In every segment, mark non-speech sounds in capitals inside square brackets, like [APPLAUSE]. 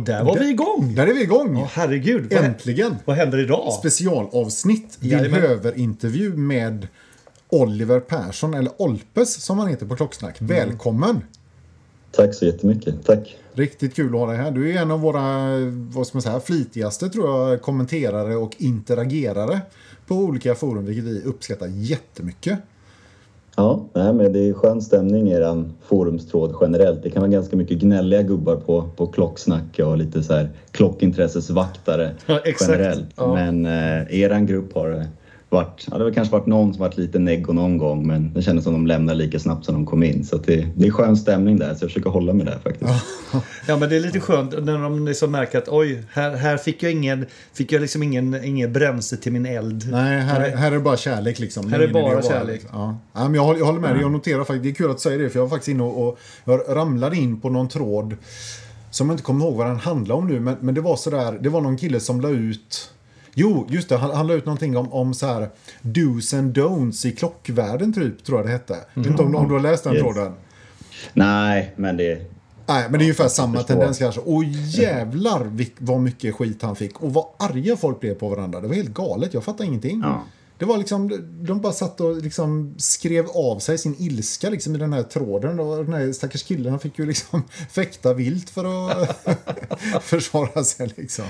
Och där var vi igång! Där är vi igång! Åh, herregud! Vad, Äntligen! vad händer idag? Specialavsnitt. Jajamän. Villhöver-intervju med Oliver Persson, eller Olpes som han heter på Klocksnack. Mm. Välkommen! Tack så jättemycket. Tack. Riktigt kul att ha dig här. Du är en av våra vad ska man säga, flitigaste tror jag, kommenterare och interagerare på olika forum, vilket vi uppskattar jättemycket. Ja, nej, men det är skön stämning i er forumstråd generellt. Det kan vara ganska mycket gnälliga gubbar på, på klocksnack och lite så här klockintressesvaktare Ja, generellt. Ja. Men eh, eran grupp har varit, ja, det har kanske varit någon som varit lite neggo någon gång men det kändes som de lämnade lika snabbt som de kom in. Så att det, det är skön stämning där så jag försöker hålla mig där faktiskt. [LAUGHS] Ja men det är lite skönt när de liksom märker att oj, här, här fick jag ingen, fick jag liksom ingen, ingen bränsle till min eld. Nej, här, här är det bara kärlek liksom. Här är idé bara kärlek. liksom. Ja. Ja, men jag, håller, jag håller med dig. Jag noterar faktiskt, det är kul att säga det, för jag var faktiskt inne och, och jag ramlade in på någon tråd som jag inte kommer ihåg vad den handlade om nu, men, men det var sådär, det var någon kille som la ut Jo, just det. Han, han la ut någonting om, om så här do's and don'ts i klockvärlden, typ, tror jag det hette. Vet inte om, om du har läst den Yes. tråden? Nej, men det, Nej, men det är ungefär samma tendens kanske. Och jävlar vad mycket skit han fick. Och vad arga folk blev på varandra. Det var helt galet. Jag fattar ingenting. Ja. Det var liksom, de bara satt och liksom skrev av sig sin ilska liksom i den här tråden. Och den här stackars killen han fick ju liksom [LAUGHS] fäkta vilt för att [LAUGHS] försvara sig liksom.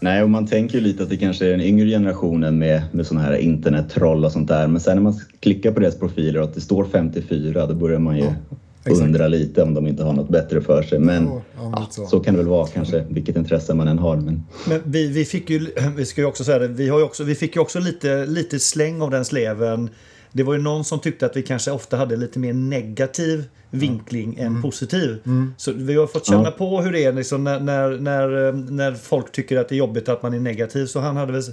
Nej, och man tänker ju lite att det kanske är den yngre generationen med, med sådana här internettroll och sånt där. Men sen när man klickar på deras profiler och att det står 54, då börjar man ju exakt. undra lite om de inte har något bättre för sig. Men Ja, ja, ja, så. så. kan det väl vara kanske, vilket intresse man än har. Men Men vi, vi fick ju, [CLEARS THROAT] vi ska ju också säga det, vi, har ju också, vi fick ju också lite, lite släng av den sleven. Det var ju någon som tyckte att vi kanske ofta hade lite mer negativ vinkling än positiv. Så vi har fått känna Ja. på hur det är liksom när, när, när, när folk tycker att det är jobbigt att man är negativ. Så han hade väl eh,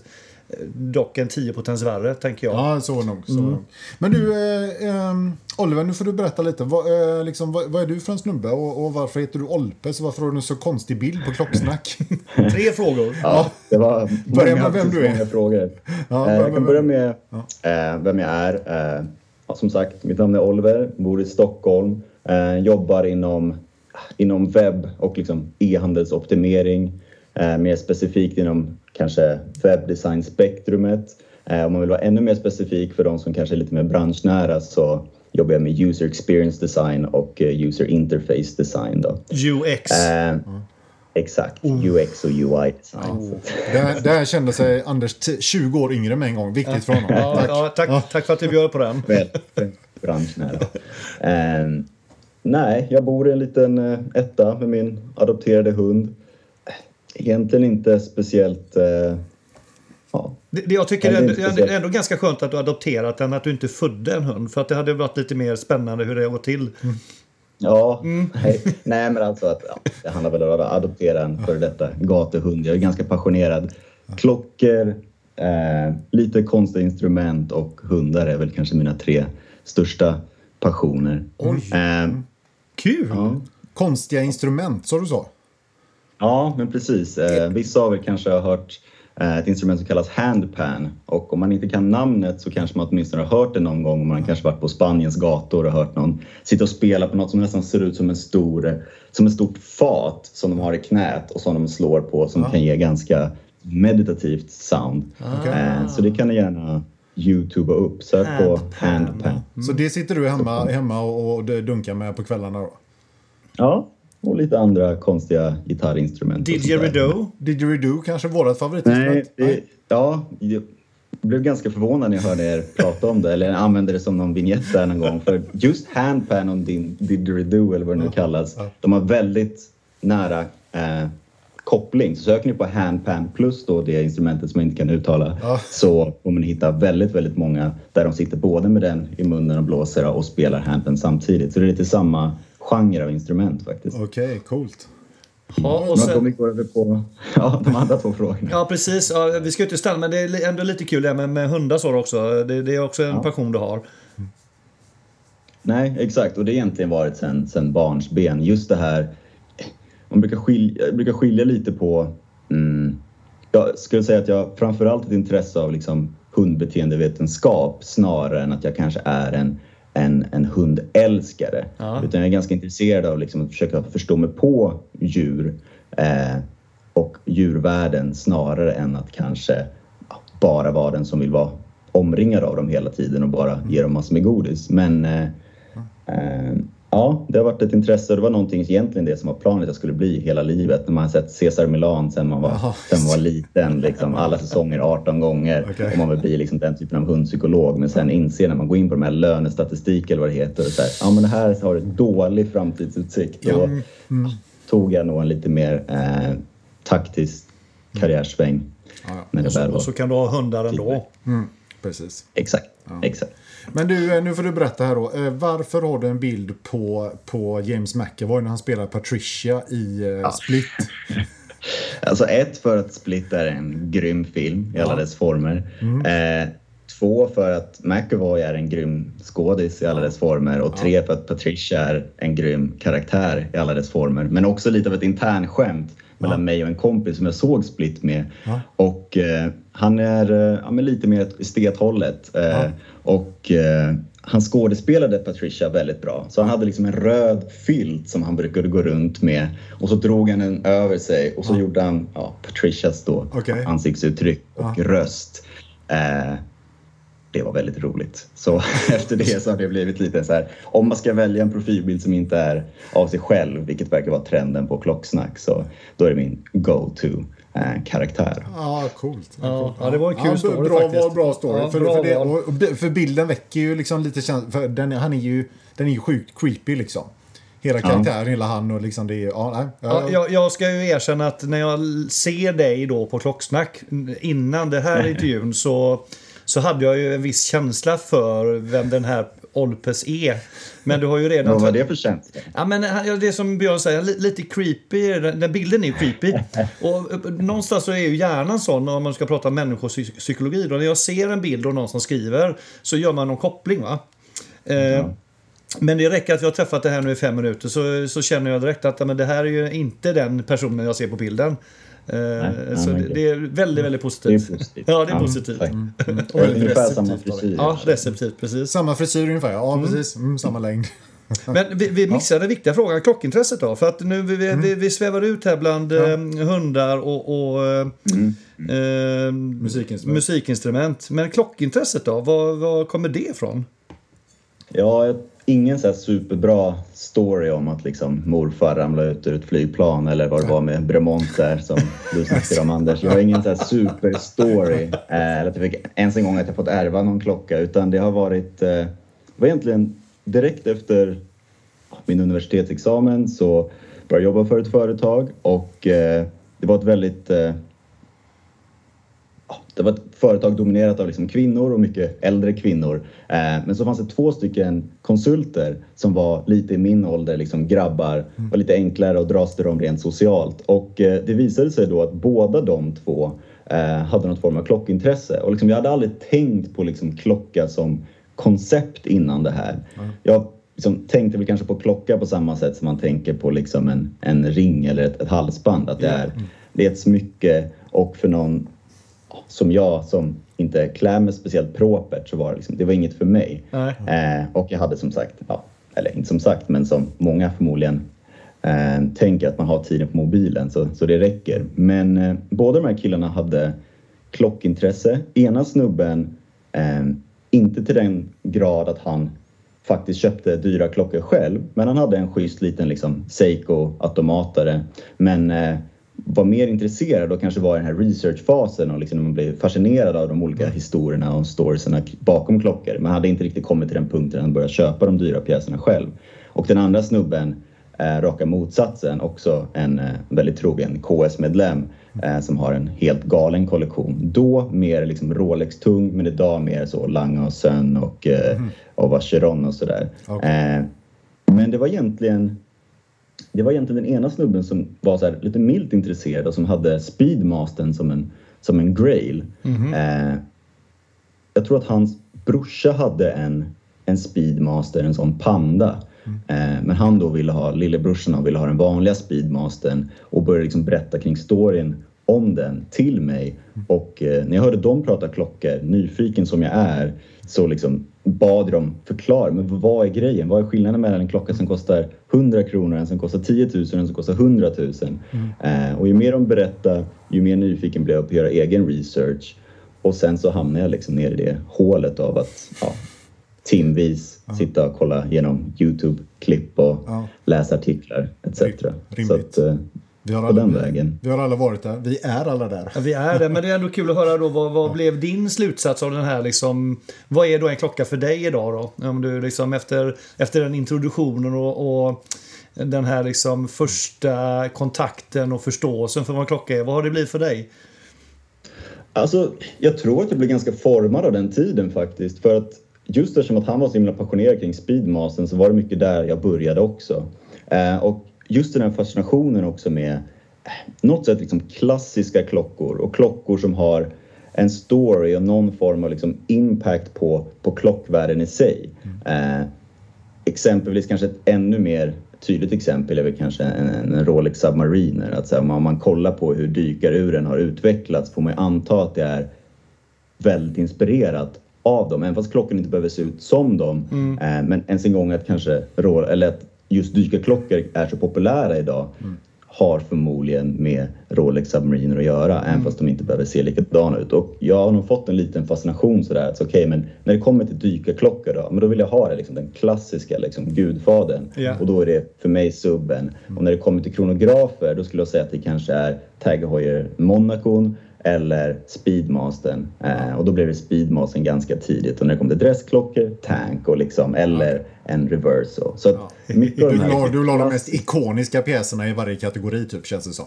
dock en 10 potens värre, tänker jag. Ja, så nog. Så nog. Men du, eh, ehm, Oliver, nu får du berätta lite. Vad, eh, liksom, vad, vad är du för en snubbe och, och varför heter du Olpes? Och varför har du en så konstig bild på klocksnack? [LAUGHS] Tre frågor. ja, det var Börja med vem du är. många frågor. Ja, Eh, jag kan börja med eh, vem jag är. Eh, som sagt, mitt namn är Oliver, bor i Stockholm, eh, jobbar inom, inom webb och liksom e-handelsoptimering. Eh, mer specifikt inom kanske webbdesign-spektrumet. Eh, om man vill vara ännu mer specifik för de som kanske är lite mer branschnära så jobbar jag med user experience design och eh, user interface design. Då. UX. Eh, Exakt, UX och UI design. Där, där kände sig Anders t- 20 år yngre med en gång. Viktigt för honom. Ja, Tack. ja, tack, tack för att du bjöd på den. Väl, branschnära. Eh, nej, jag bor i en liten etta med min adopterade hund. Egentligen inte speciellt... Eh, ja. Det, det jag tycker det är ändå, inte speciellt. det är ändå ganska skönt att du adopterat den, att du inte födde en hund. För att det hade varit lite mer spännande hur det har gått till. Ja, nej, nej men alltså att ja, det handlar väl om att adoptera en före detta gatuhund. Jag är ganska passionerad. Klockor, eh, lite konstiga instrument och hundar är väl kanske mina tre största passioner. Eh, Kul! ja. Konstiga instrument, så du sa? Ja, men precis. Eh, vissa av er kanske har hört eh, ett instrument som kallas handpan och om man inte kan namnet så kanske man åtminstone har hört det någon gång och man har kanske varit på Spaniens gator och hört någon sitta och spela på något som nästan ser ut som en stor, som ett stort fat som de har i knät och som de slår på som kan ge ganska meditativt sound. Eh, så det kan ni gärna youtuba upp. Sök på Handpan. handpan. Så det sitter du hemma, hemma och, och dunkar med på kvällarna då? Ja, och lite andra konstiga gitarrinstrument. Didgeridoo. Didgeridoo kanske vårat favoritinstrument? Nej, det, ja, jag blev ganska förvånad när jag hörde er [LAUGHS] prata om det eller använde det som någon vignett där någon gång. För just handpan och din didgeridoo eller vad det nu kallas, de har väldigt nära eh, koppling. Så söker ni på handpan plus då det instrumentet som jag inte kan uttala Ja. så kommer ni hitta väldigt, väldigt många där de sitter både med den i munnen och blåser och spelar handpan samtidigt. Så det är lite samma genre av instrument faktiskt. Okej, coolt. Ja, och Men då sen, vi går över på [LAUGHS] ja, de andra två frågorna. ja precis. Ja, vi ska inte stanna, men det är ändå lite kul det med, med hundar så också. Det, det är också en passion du har. Nej, exakt. Och det har egentligen varit sen, sen barnsben. Just det här... Man brukar skilja, jag brukar skilja lite på... Mm, jag skulle säga att jag framförallt ett intresse av liksom hundbeteendevetenskap snarare än att jag kanske är en, en, en hundälskare. Ja. Utan jag är ganska intresserad av liksom att försöka förstå mig på djur Eh, och djurvärlden snarare än att kanske bara vara den som vill vara omringad av dem hela tiden och bara ge dem massor med godis. Men eh, eh, ja, det har varit ett intresse och det var någonting egentligen det som var planen att jag skulle bli hela livet. När man har sett Cesar Milan sen man var, sen man var liten, liksom, alla säsonger 18 gånger Okej. och man vill bli liksom den typen av hundpsykolog. Men sen inser när man går in på de här lönestatistik eller vad det heter, så här, ja men det här har ett dålig framtidsutsikt. Då tog jag nog en lite mer eh, taktisk karriärsväng. Ja, ja. Det väl Och så kan du ha hundar ändå. Mm, precis. Exakt, exakt. Men du, eh, nu får du berätta här då. Eh, Varför har du en bild på, på James McAvoy när han spelar Patricia i eh, Split? [LAUGHS] Alltså ett för att Split är en grym film i alla Ja. dess former. Eh, två för att McAvoy är en grym skådis i alla dess former. Och tre för att Patricia är en grym karaktär i alla dess former. Men också lite av ett internskämt mellan mig och en kompis som jag såg Split med. Ja. Och eh, han är eh, ja, lite mer estethållet. Eh, Och eh, han skådespelade Patricia väldigt bra. Så han hade liksom en röd filt som han brukade gå runt med. Och så drog han den över sig och så gjorde han ja, Patricias då Okej. ansiktsuttryck och röst. Eh, det var väldigt roligt. Så [LAUGHS] efter det så har det blivit lite så här. Om man ska välja en profilbild som inte är av sig själv, vilket verkar vara trenden på klocksnack, så då är det min go-to karaktär. Ja, coolt. Ja, coolt. ja, det var en kul story bra, faktiskt. Bra, bra story. Ja, för, bra för, det, och, för bilden väcker ju liksom lite känsla. För den, han är ju, den är ju sjukt creepy liksom. Hela karaktären, hela han och liksom det är... Ja, nej, Ja, jag, jag ska ju erkänna att när jag ser dig då på Klocksnack innan den här intervjun så, så hade jag ju en viss känsla för vem den här Olpes är. Men du har ju redan... Vad var det för känsla? Ja, men ja, det som Björn säger, li- lite creepy. Den, den bilden är ju creepy. [LAUGHS] Och eh, någonstans så är ju hjärnan sån om man ska prata människopsykologi. Då, när jag ser en bild och någon som skriver så gör man någon koppling. va? Eh, Men det räcker att vi har träffat det här nu i fem minuter så, så känner jag direkt att men det här är ju inte den personen jag ser på bilden. Eh, nej, så men det, är väldigt, väldigt Det är positivt. positivt. Ja, det är positivt. Och väldigt Ungefär receptivt samma frisyr. Ja, receptivt, precis. Samma frisyr ungefär, ja precis. Mm, samma längd. Men vi, vi missade den viktiga frågan, klockintresset då. För att nu vi, vi, vi, vi svävar ut här bland eh, hundar och, och eh, eh, Musikinstrument. musikinstrument. Men klockintresset då, var, var kommer det ifrån? Ja, jag- ingen så här superbra story om att liksom morfar ramlade ut ur ett flygplan eller vad det var med Bremont där som du snackade om Anders. Det var ingen så här superstory. Eh, eller att jag fick ens en gång att jag fått ärva någon klocka utan det har varit, eh, det var egentligen direkt efter min universitetsexamen så började jag jobba för ett företag och eh, det var ett väldigt det var ett företag dominerat av liksom kvinnor och mycket äldre kvinnor. Eh, men så fanns det två stycken konsulter som var lite i min ålder, liksom grabbar, var lite enklare att dras till dem rent socialt. Och eh, det visade sig då att båda de två eh, hade något form av klockintresse. Och liksom, jag hade aldrig tänkt på liksom, klocka som koncept innan det här. Jag liksom, tänkte väl kanske på klocka på samma sätt som man tänker på liksom, en, en ring eller ett, ett halsband. Att det är, det är ett smycke och för någon som jag som inte klär mig speciellt propert så var det, liksom, det var inget för mig. Eh, och jag hade som sagt, ja, eller inte som sagt, men som många förmodligen eh, tänker att man har tiden på mobilen så, så det räcker. Men eh, båda de här killarna hade klockintresse. Ena snubben, eh, inte till den grad att han faktiskt köpte dyra klockor själv, men han hade en schysst liten liksom Seiko-automatare. Men eh, var mer intresserad och kanske var i den här researchfasen och liksom när man blev fascinerad av de olika historierna och storiesarna bakom klockor. Men hade inte riktigt kommit till den punkten att han började köpa de dyra pjäserna själv. Och den andra snubben, eh, raka motsatsen, också en eh, väldigt trogen KS-medlem eh, som har en helt galen kollektion. Då mer liksom Rolex-tung, men idag mer så Lange och Sön och, eh, och Vacheron och sådär. Eh, men det var egentligen det var egentligen den ena snubben som var så här lite milt intresserad och som hade Speedmastern som en, som en grail. Eh, jag tror att hans brorsa hade en, en Speedmaster, en sån Panda. Eh, men han då ville ha, lillebrorsan ville ha den vanliga Speedmastern och började liksom berätta kring storyn om den till mig och eh, när jag hörde dem prata klockor, nyfiken som jag är, så liksom bad de förklara, men vad är grejen? Vad är skillnaden mellan en klocka som kostar 100 kronor en som kostar 10 000 och en som kostar 100 000? Mm. Eh, och ju mer de berättar, ju mer nyfiken blev jag på att göra egen research. Och sen så hamnade jag liksom ner i det hålet av att ja, timvis ja. sitta och kolla igenom Youtube-klipp och ja. läsa artiklar etc. Rimligt. Så att, eh, vi har, alla, den vägen. vi har alla varit där. Vi är alla där. Ja, vi är det, men det är ändå kul att höra då. Vad, vad ja. blev din slutsats av den här liksom? Vad är då en klocka för dig idag då? Om du liksom efter, efter den introduktionen och, och den här liksom första kontakten och förståelsen för vad en klocka är. Vad har det blivit för dig? Alltså, jag tror att jag blev ganska formad av den tiden faktiskt. För att just eftersom att han var så himla passionerad kring Speedmastern så var det mycket där jag började också. Eh, och just den här fascinationen också med eh, något sätt liksom klassiska klockor och klockor som har en story och någon form av liksom impact på, på klockvärlden i sig. Mm. Eh, exempelvis kanske ett ännu mer tydligt exempel är väl kanske en, en Rolex Submariner. Att så här, om man kollar på hur dykaruren har utvecklats får man ju anta att det är väldigt inspirerat av dem, även fast klockan inte behöver se ut som dem. Mm. Eh, men ens en gång att kanske eller att just dykarklockor är så populära idag mm. har förmodligen med Rolex Submariner att göra, mm. även fast de inte behöver se likadana ut. Och jag har nog fått en liten fascination sådär, att okej, okay, men när det kommer till dykarklockor då, men då vill jag ha det, liksom, den klassiska liksom, gudfadern. Yeah. Och då är det för mig subben. Mm. Och när det kommer till kronografer, då skulle jag säga att det kanske är Tag Heuer Monacon eller Speedmastern. Eh, och då blev det Speedmastern ganska tidigt. Och när det kom till dressklockor, Tank och liksom, eller en Reverso. Så ja. mycket du, la, du la de mest ikoniska pjäserna i varje kategori typ, känns det som.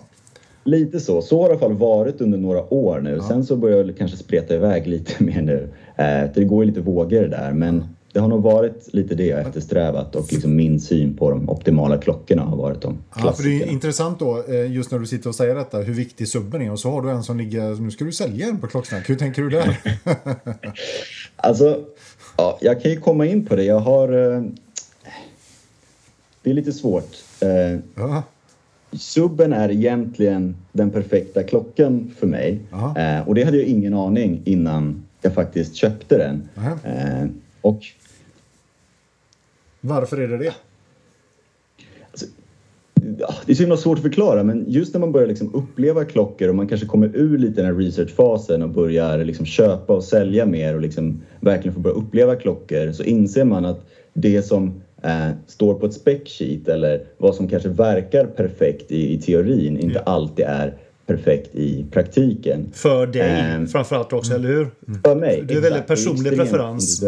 Lite så. Så har det i alla fall varit under några år nu. Ja. Sen så börjar det kanske spreta iväg lite [LAUGHS] mer nu. Eh, det går ju lite vågor där men det har nog varit lite det jag eftersträvat och liksom min syn på de optimala klockorna har varit de Ja, för det är intressant då, eh, just när du sitter och säger detta, hur viktig subben är och så har du en som ligger, nu ska du sälja en på Klocksnack. Hur tänker du där? [LAUGHS] alltså, ja, jag kan ju komma in på det. Jag har... Eh, det är lite svårt. Eh, ja. Subben är egentligen den perfekta klockan för mig. och det hade jag ingen aning innan jag faktiskt köpte den. Och varför är det det? Alltså, det är så himla svårt att förklara men just när man börjar liksom uppleva klockor och man kanske kommer ur lite den här researchfasen och börjar liksom köpa och sälja mer och liksom verkligen får börja uppleva klockor så inser man att det som eh, står på ett spec sheet eller vad som kanske verkar perfekt i, i teorin inte alltid är perfekt i praktiken. För dig um, framförallt också, mm. eller hur? För mig. Du är väldigt personlig preferens.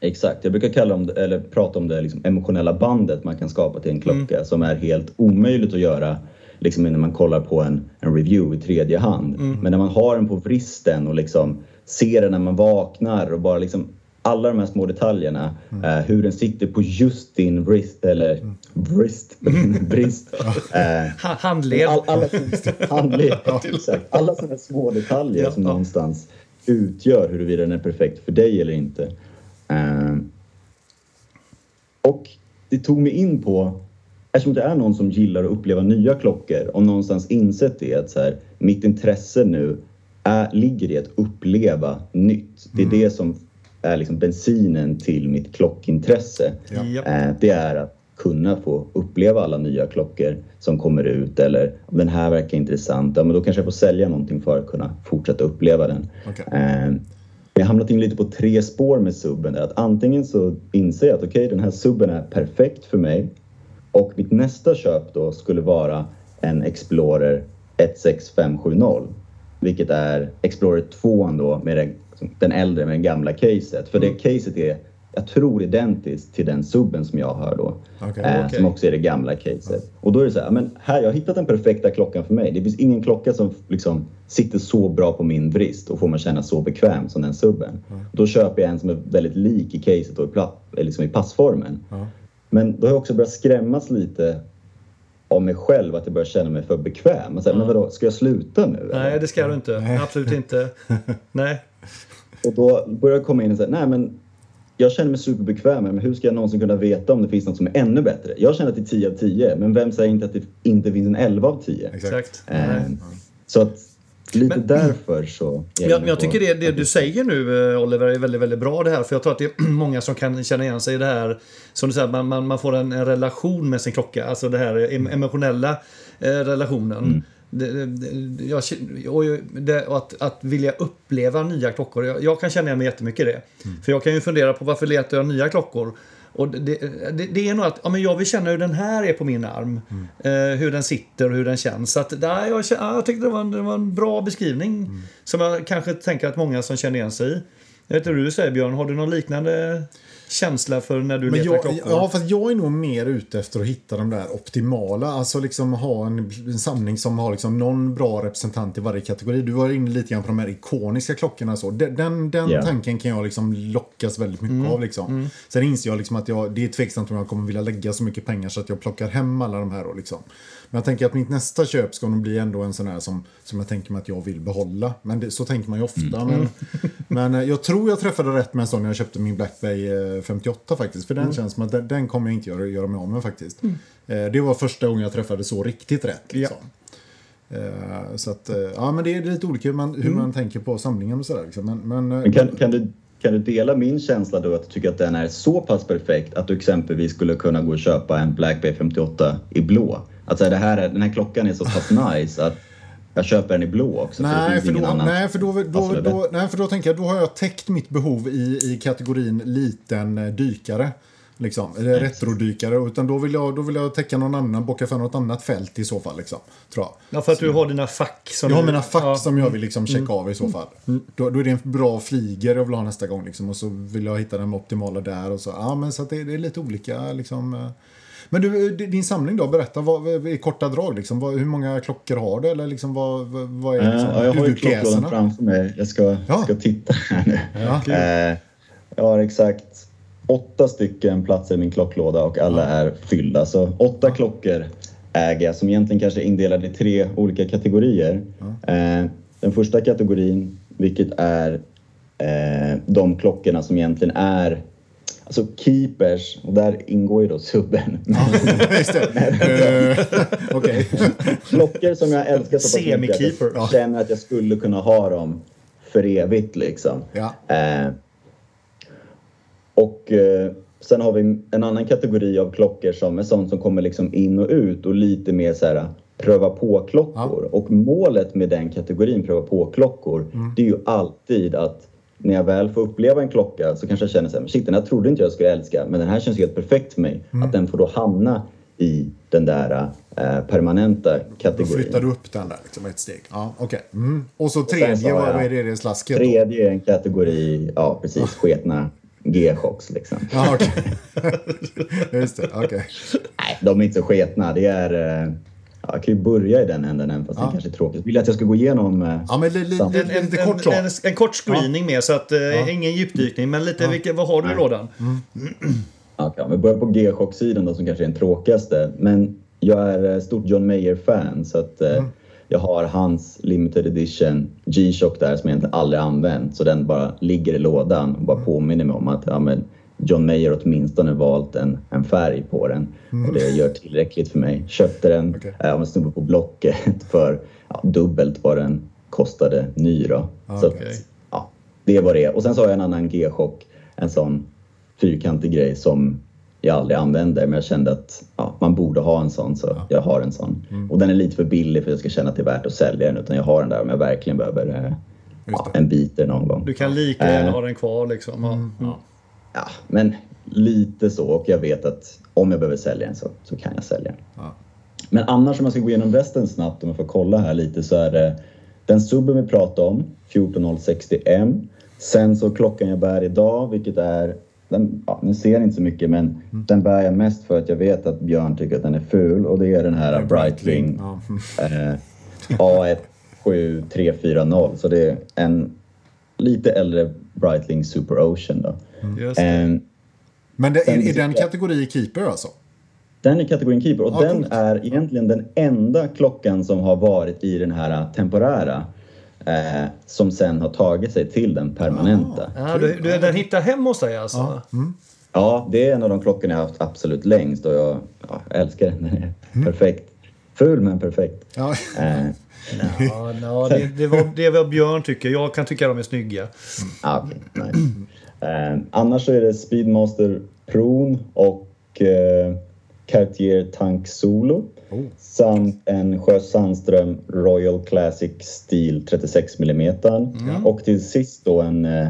Exakt, jag brukar kalla om det, eller prata om det liksom emotionella bandet man kan skapa till en klocka mm. som är helt omöjligt att göra liksom när man kollar på en, en review i tredje hand. Mm. Men när man har den på vristen och liksom ser den när man vaknar och bara liksom alla de här små detaljerna, mm. uh, hur den sitter på just din vrist, eller mm. vrist, [LAUGHS] brist. uh, handled. All, alla, [LAUGHS] handled, exakt. Alla sådana små detaljer ja. som någonstans utgör huruvida den är perfekt för dig eller inte. Eh, och det tog mig in på, eftersom det är någon som gillar att uppleva nya klockor och någonstans insett det att så här, mitt intresse nu är, ligger i att uppleva nytt. Det är mm. det som är liksom bensinen till mitt klockintresse. Ja. Eh, det är att kunna få uppleva alla nya klockor som kommer ut eller om den här verkar intressant, ja, men då kanske jag får sälja någonting för att kunna fortsätta uppleva den. Okay. Eh, jag har hamnat in lite på tre spår med subben. Att antingen så inser jag att okej, okay, den här subben är perfekt för mig och mitt nästa köp då skulle vara en Explorer 16570 vilket är Explorer 2 då med den, den äldre med det gamla caset. För det mm. caset är jag tror identiskt till den subben som jag har då. Okay, eh, okay. Som också är det gamla caset. Och då är det så här, men här, jag har hittat den perfekta klockan för mig. Det finns ingen klocka som liksom sitter så bra på min vrist och får mig känna så bekväm som den subben. Mm. Då köper jag en som är väldigt lik i caset och i, liksom i passformen. Mm. Men då har jag också börjat skrämmas lite av mig själv att jag börjar känna mig för bekväm. Alltså, mm. Men vadå, ska jag sluta nu? Nej, det ska du inte. Nej. Absolut inte. [LAUGHS] Nej. Och då börjar jag komma in och säga, nej men jag känner mig superbekväm men hur ska jag någonsin kunna veta om det finns något som är ännu bättre? Jag känner att det är 10 av 10 men vem säger inte att det inte finns en 11 av 10? Exakt. Eh, Så att lite men, därför så... Jag, men jag tycker det, det du säger nu eh, Oliver är väldigt, väldigt bra det här. För jag tror att det är [CLEARS THROAT] många som kan känna igen sig i det här. Som du säger, man, man, man får en, en relation med sin klocka. Alltså det här emotionella eh, relationen. Mm. Det, det, jag, och det, och att, att vilja uppleva nya klockor. Jag, jag kan känna igen mig jättemycket i det. Mm. För jag kan ju fundera på varför letar jag nya klockor? Och det, det, det, är nog att ja, men jag vill känna hur den här är på min arm. Mm. Eh, hur den sitter och hur den känns. Så att, där, jag, jag tyckte det var, en, det var en bra beskrivning. Mm. Som jag kanske tänker att många som känner igen sig i. Jag vet inte hur du säger Björn, har du någon liknande känsla för när du men letar jag, klockor? Ja, fast jag är nog mer ute efter att hitta de där optimala. Alltså liksom ha en, en samling som har liksom någon bra representant i varje kategori. Du var inne lite grann på de här ikoniska klockorna. Så. Den, den, den yeah. tanken kan jag liksom lockas väldigt mycket mm. av. Liksom. Mm. Sen inser jag liksom att jag, det är tveksamt om jag kommer vilja lägga så mycket pengar så att jag plockar hem alla de här. Och liksom. Men jag tänker att mitt nästa köp ska nog bli ändå en sån här som, som jag tänker mig att jag vill behålla. Men det, så tänker man ju ofta. Mm. Men, [LAUGHS] men eh, jag tror jag träffade rätt med en sån när jag köpte min Black Bay 58 eh, faktiskt. För den mm. känns som att den, den kommer jag inte göra, göra mig av med faktiskt. Mm. Eh, det var första gången jag träffade så riktigt rätt. Liksom. Ja. Så att, ja men det är lite olika hur man, hur mm. man tänker på samlingen och sådär. Liksom. Men, men, kan, kan du kan du dela min känsla då att du tycker att den är så pass perfekt att du exempelvis skulle kunna gå och köpa en Black Bay 58 i blå? Alltså det här, den här klockan är så pass nice att jag köper den i blå också. Nej, för, för då, nej, för då, då, då, nej, för då tänker jag då har jag täckt mitt behov i, i kategorin liten eh, dykare. Liksom, eller retrodykare. Utan då vill, jag, då vill jag täcka någon annan, bocka för något annat fält i så fall. Liksom, tror jag. Ja, för att du har dina fack. Som jag har mina fack ja. som jag vill liksom checka mm. av i så fall. Mm. Då, då, är det en bra fliger jag vill ha nästa gång. Liksom, och så vill jag hitta den optimala där. Och så. Ja, men så det, det, är lite olika. Liksom, eh. Men du, din samling då, berätta vad, i korta drag. Liksom, vad, hur många klockor har du? Eller liksom, vad, vad är liksom, ja, jag har ju klocklådan framför mig. Jag ska, ja. ska titta här nu. Ja, okay. eh, jag har exakt åtta stycken platser i min klocklåda och alla är fyllda. Så åtta klockor äger jag som egentligen kanske är indelade i tre olika kategorier. Eh, den första kategorin, vilket är eh, de klockorna som egentligen är Alltså keepers, och där ingår ju då subben. Uh, [LAUGHS] [LAUGHS] [LAUGHS] okay. Klockor som jag älskar så pass mycket att jag känner att jag skulle kunna ha dem för evigt liksom. Ja. Eh, och eh, sen har vi en annan kategori av klockor som är sånt som kommer liksom in och ut och lite mer så här pröva på-klockor. Ja. Och målet med den kategorin pröva på-klockor, mm. det är ju alltid att när jag väl får uppleva en klocka så kanske jag känner så här, shit den här trodde inte jag skulle älska men den här känns helt perfekt för mig. Mm. Att den får då hamna i den där eh, permanenta kategorin. Då flyttar du upp den där liksom ett steg. Ja, okay. Mm. Och så tredje, och vad är det i slasket? Tredje är en kategori, ja precis, sketna G-shocks liksom. Ja, okay. [LAUGHS] Just det, okej. Okay. Nej, de är inte så sketna. Det är... Eh, jag kan ju börja i den änden även fast ja. det kanske är tråkigt. Vill du att jag ska gå igenom... Eh, ja, men li, li, en, en, lite kort en, en, en, kort screening ja. med så att ja. ingen djupdykning. Men lite, vilka, vad har du i lådan? Mm. Okay, vi börjar på G-shock-sidan då som kanske är den tråkigaste. Men jag är stort John Mayer-fan så att mm jag har hans limited edition G-Shock där som jag egentligen aldrig använt så den bara ligger i lådan och bara mm. påminner mig om att ja, men John Mayer åtminstone valt en, en färg på den mm. och det gör tillräckligt för mig. Köpte den okay. äh, av en snubbe på Blocket [LAUGHS] för ja, dubbelt vad den kostade ny då. Okay. Så ja, det vad det. Och sen så har jag en annan G-Shock, en sån fyrkantig grej som jag aldrig använder men jag kände att ja, man borde ha en sån så ja. jag har en sån. Mm. Och den är lite för billig för att jag ska känna att det är värt att sälja den utan jag har den där om jag verkligen behöver eh, ja, en biter någon gång. Du kan lika gärna uh, ha den kvar liksom. Mm. Ja. Ja, men lite så och jag vet att om jag behöver sälja den så, så kan jag sälja den. Men annars om jag ska gå igenom resten snabbt om jag får kolla här lite så är det den subben vi pratade om, 14060M. Sen så klockan jag bär idag, vilket är den, ja, ni ser inte så mycket men mm. den bär jag mest för att jag vet att Björn tycker att den är ful och det är den här Breitling ja. eh, A17340 så det är en lite äldre Breitling Super Ocean då. Mm. Eh, men det, är, är den kategori keeper alltså? Den är kategorin keeper och ah, den coolt. är egentligen den enda klockan som har varit i den här temporära Eh, som sen har tagit sig till den permanenta. Ah, ja, du, du, den hittar hem hos dig alltså? Ja. Mm. ja, det är en av de klockorna jag har haft absolut längst och jag, ja, älskar den. Den är mm. perfekt. Ful men perfekt. Ja. Eh, Ja, no, det, det, var, det var Björn tycker. Jag kan tycka de är snygga. Ah, okay. nice. eh, annars så är det Speedmaster Pron och eh, Cartier Tank Solo. Oh. Samt en Sjö Sandström Royal Classic Steel 36 mm. Mm. Och till sist då en, eh,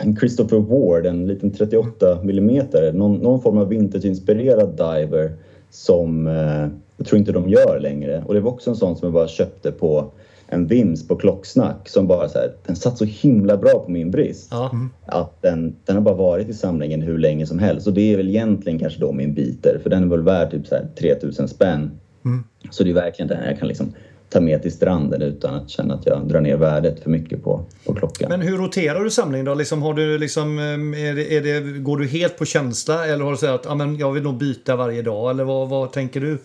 en Christopher Ward, en liten 38 mm. Någon, någon form av vintage-inspirerad diver som eh, jag tror inte de gör längre. Och det var också en sån som jag bara köpte på en Vims på Klocksnack som bara så här, den satt så himla bra på min brist. Ja. Att den, den har bara varit i samlingen hur länge som helst. Och det är väl egentligen kanske då min biter för den är väl värd typ så här 3000 spänn. Mm. Så det är verkligen den jag kan liksom ta med till stranden utan att känna att jag drar ner värdet för mycket på, på klockan. Men hur roterar du samlingen då? Liksom, har du liksom, eh, är det, är det, går du helt på känsla eller har du sagt att ah, men jag vill nog byta varje dag? Eller vad, vad tänker du?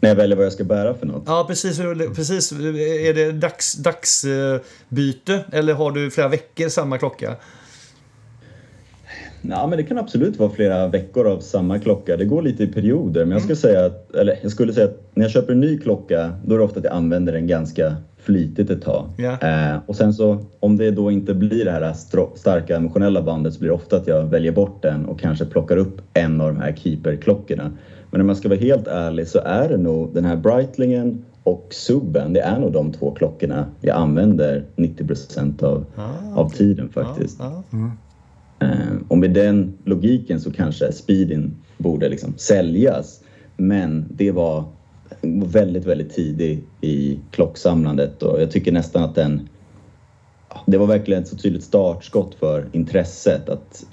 När jag väljer vad jag ska bära för något? Ja, precis. precis. Är det dags, dagsbyte eller har du flera veckor samma klocka? Ja, men det kan absolut vara flera veckor av samma klocka. Det går lite i perioder. Men jag, mm. säga att, eller jag skulle säga att när jag köper en ny klocka då är det ofta att jag använder den ganska flitigt ett tag. Yeah. Eh, och sen så om det då inte blir det här starka emotionella bandet så blir det ofta att jag väljer bort den och kanske plockar upp en av de här keeper-klockorna. Men om man ska vara helt ärlig så är det nog den här Breitlingen och Subben, det är nog de två klockorna jag använder 90 procent av, ah, av tiden faktiskt. Ah, ah. Mm. Uh, och med den logiken så kanske Speedin borde liksom säljas. Men det var väldigt, väldigt tidig i klocksamlandet och jag tycker nästan att den det var verkligen ett så tydligt startskott för intresset att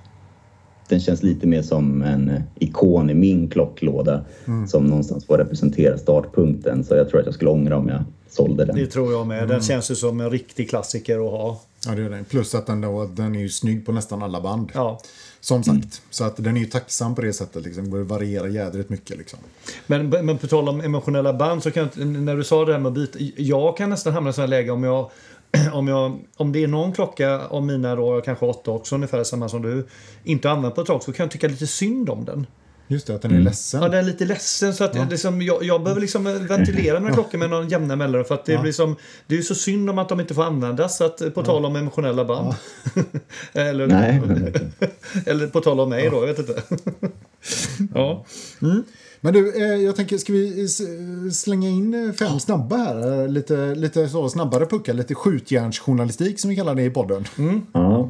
den känns lite mer som en ikon i min klocklåda mm. som någonstans får representera startpunkten. Så jag tror att jag skulle ångra om jag sålde den. Det tror jag med. Den mm. känns ju som en riktig klassiker att ha. Ja, det är den. Plus att den, då, den är ju snygg på nästan alla band. Ja. Som sagt, mm. så att den är ju tacksam på det sättet. Liksom. Det varierar jädrigt mycket. Liksom. Men, men på tal om emotionella band, så kan jag, när du sa det här med byta. Jag kan nästan hamna i sådana läge om jag [CLEARS THROAT] om, jag, om det är någon klocka av mina då, kanske åtta också, ungefär samma som du, inte använt på ett tag så kan jag tycka lite synd om den. Just det, att den är mm. ledsen. Ja, den är lite ledsen. Så att ja. liksom, jag, jag behöver liksom ventilera [CLEARS THROAT] mina klockor med någon jämna mellanrum. För att det, ja. blir som, det är så synd om att de inte får användas. Så att, på ja. tal om emotionella band. Ja. [LAUGHS] eller, Nej. [LAUGHS] eller på tal om mig då, jag vet inte. [LAUGHS] ja. Mm. Men du, eh, jag tänker, ska vi slänga in eh, fem snabba här? Lite, lite så snabbare puckar, lite skjutjärnsjournalistik som vi kallar det i podden. Mm. Ja.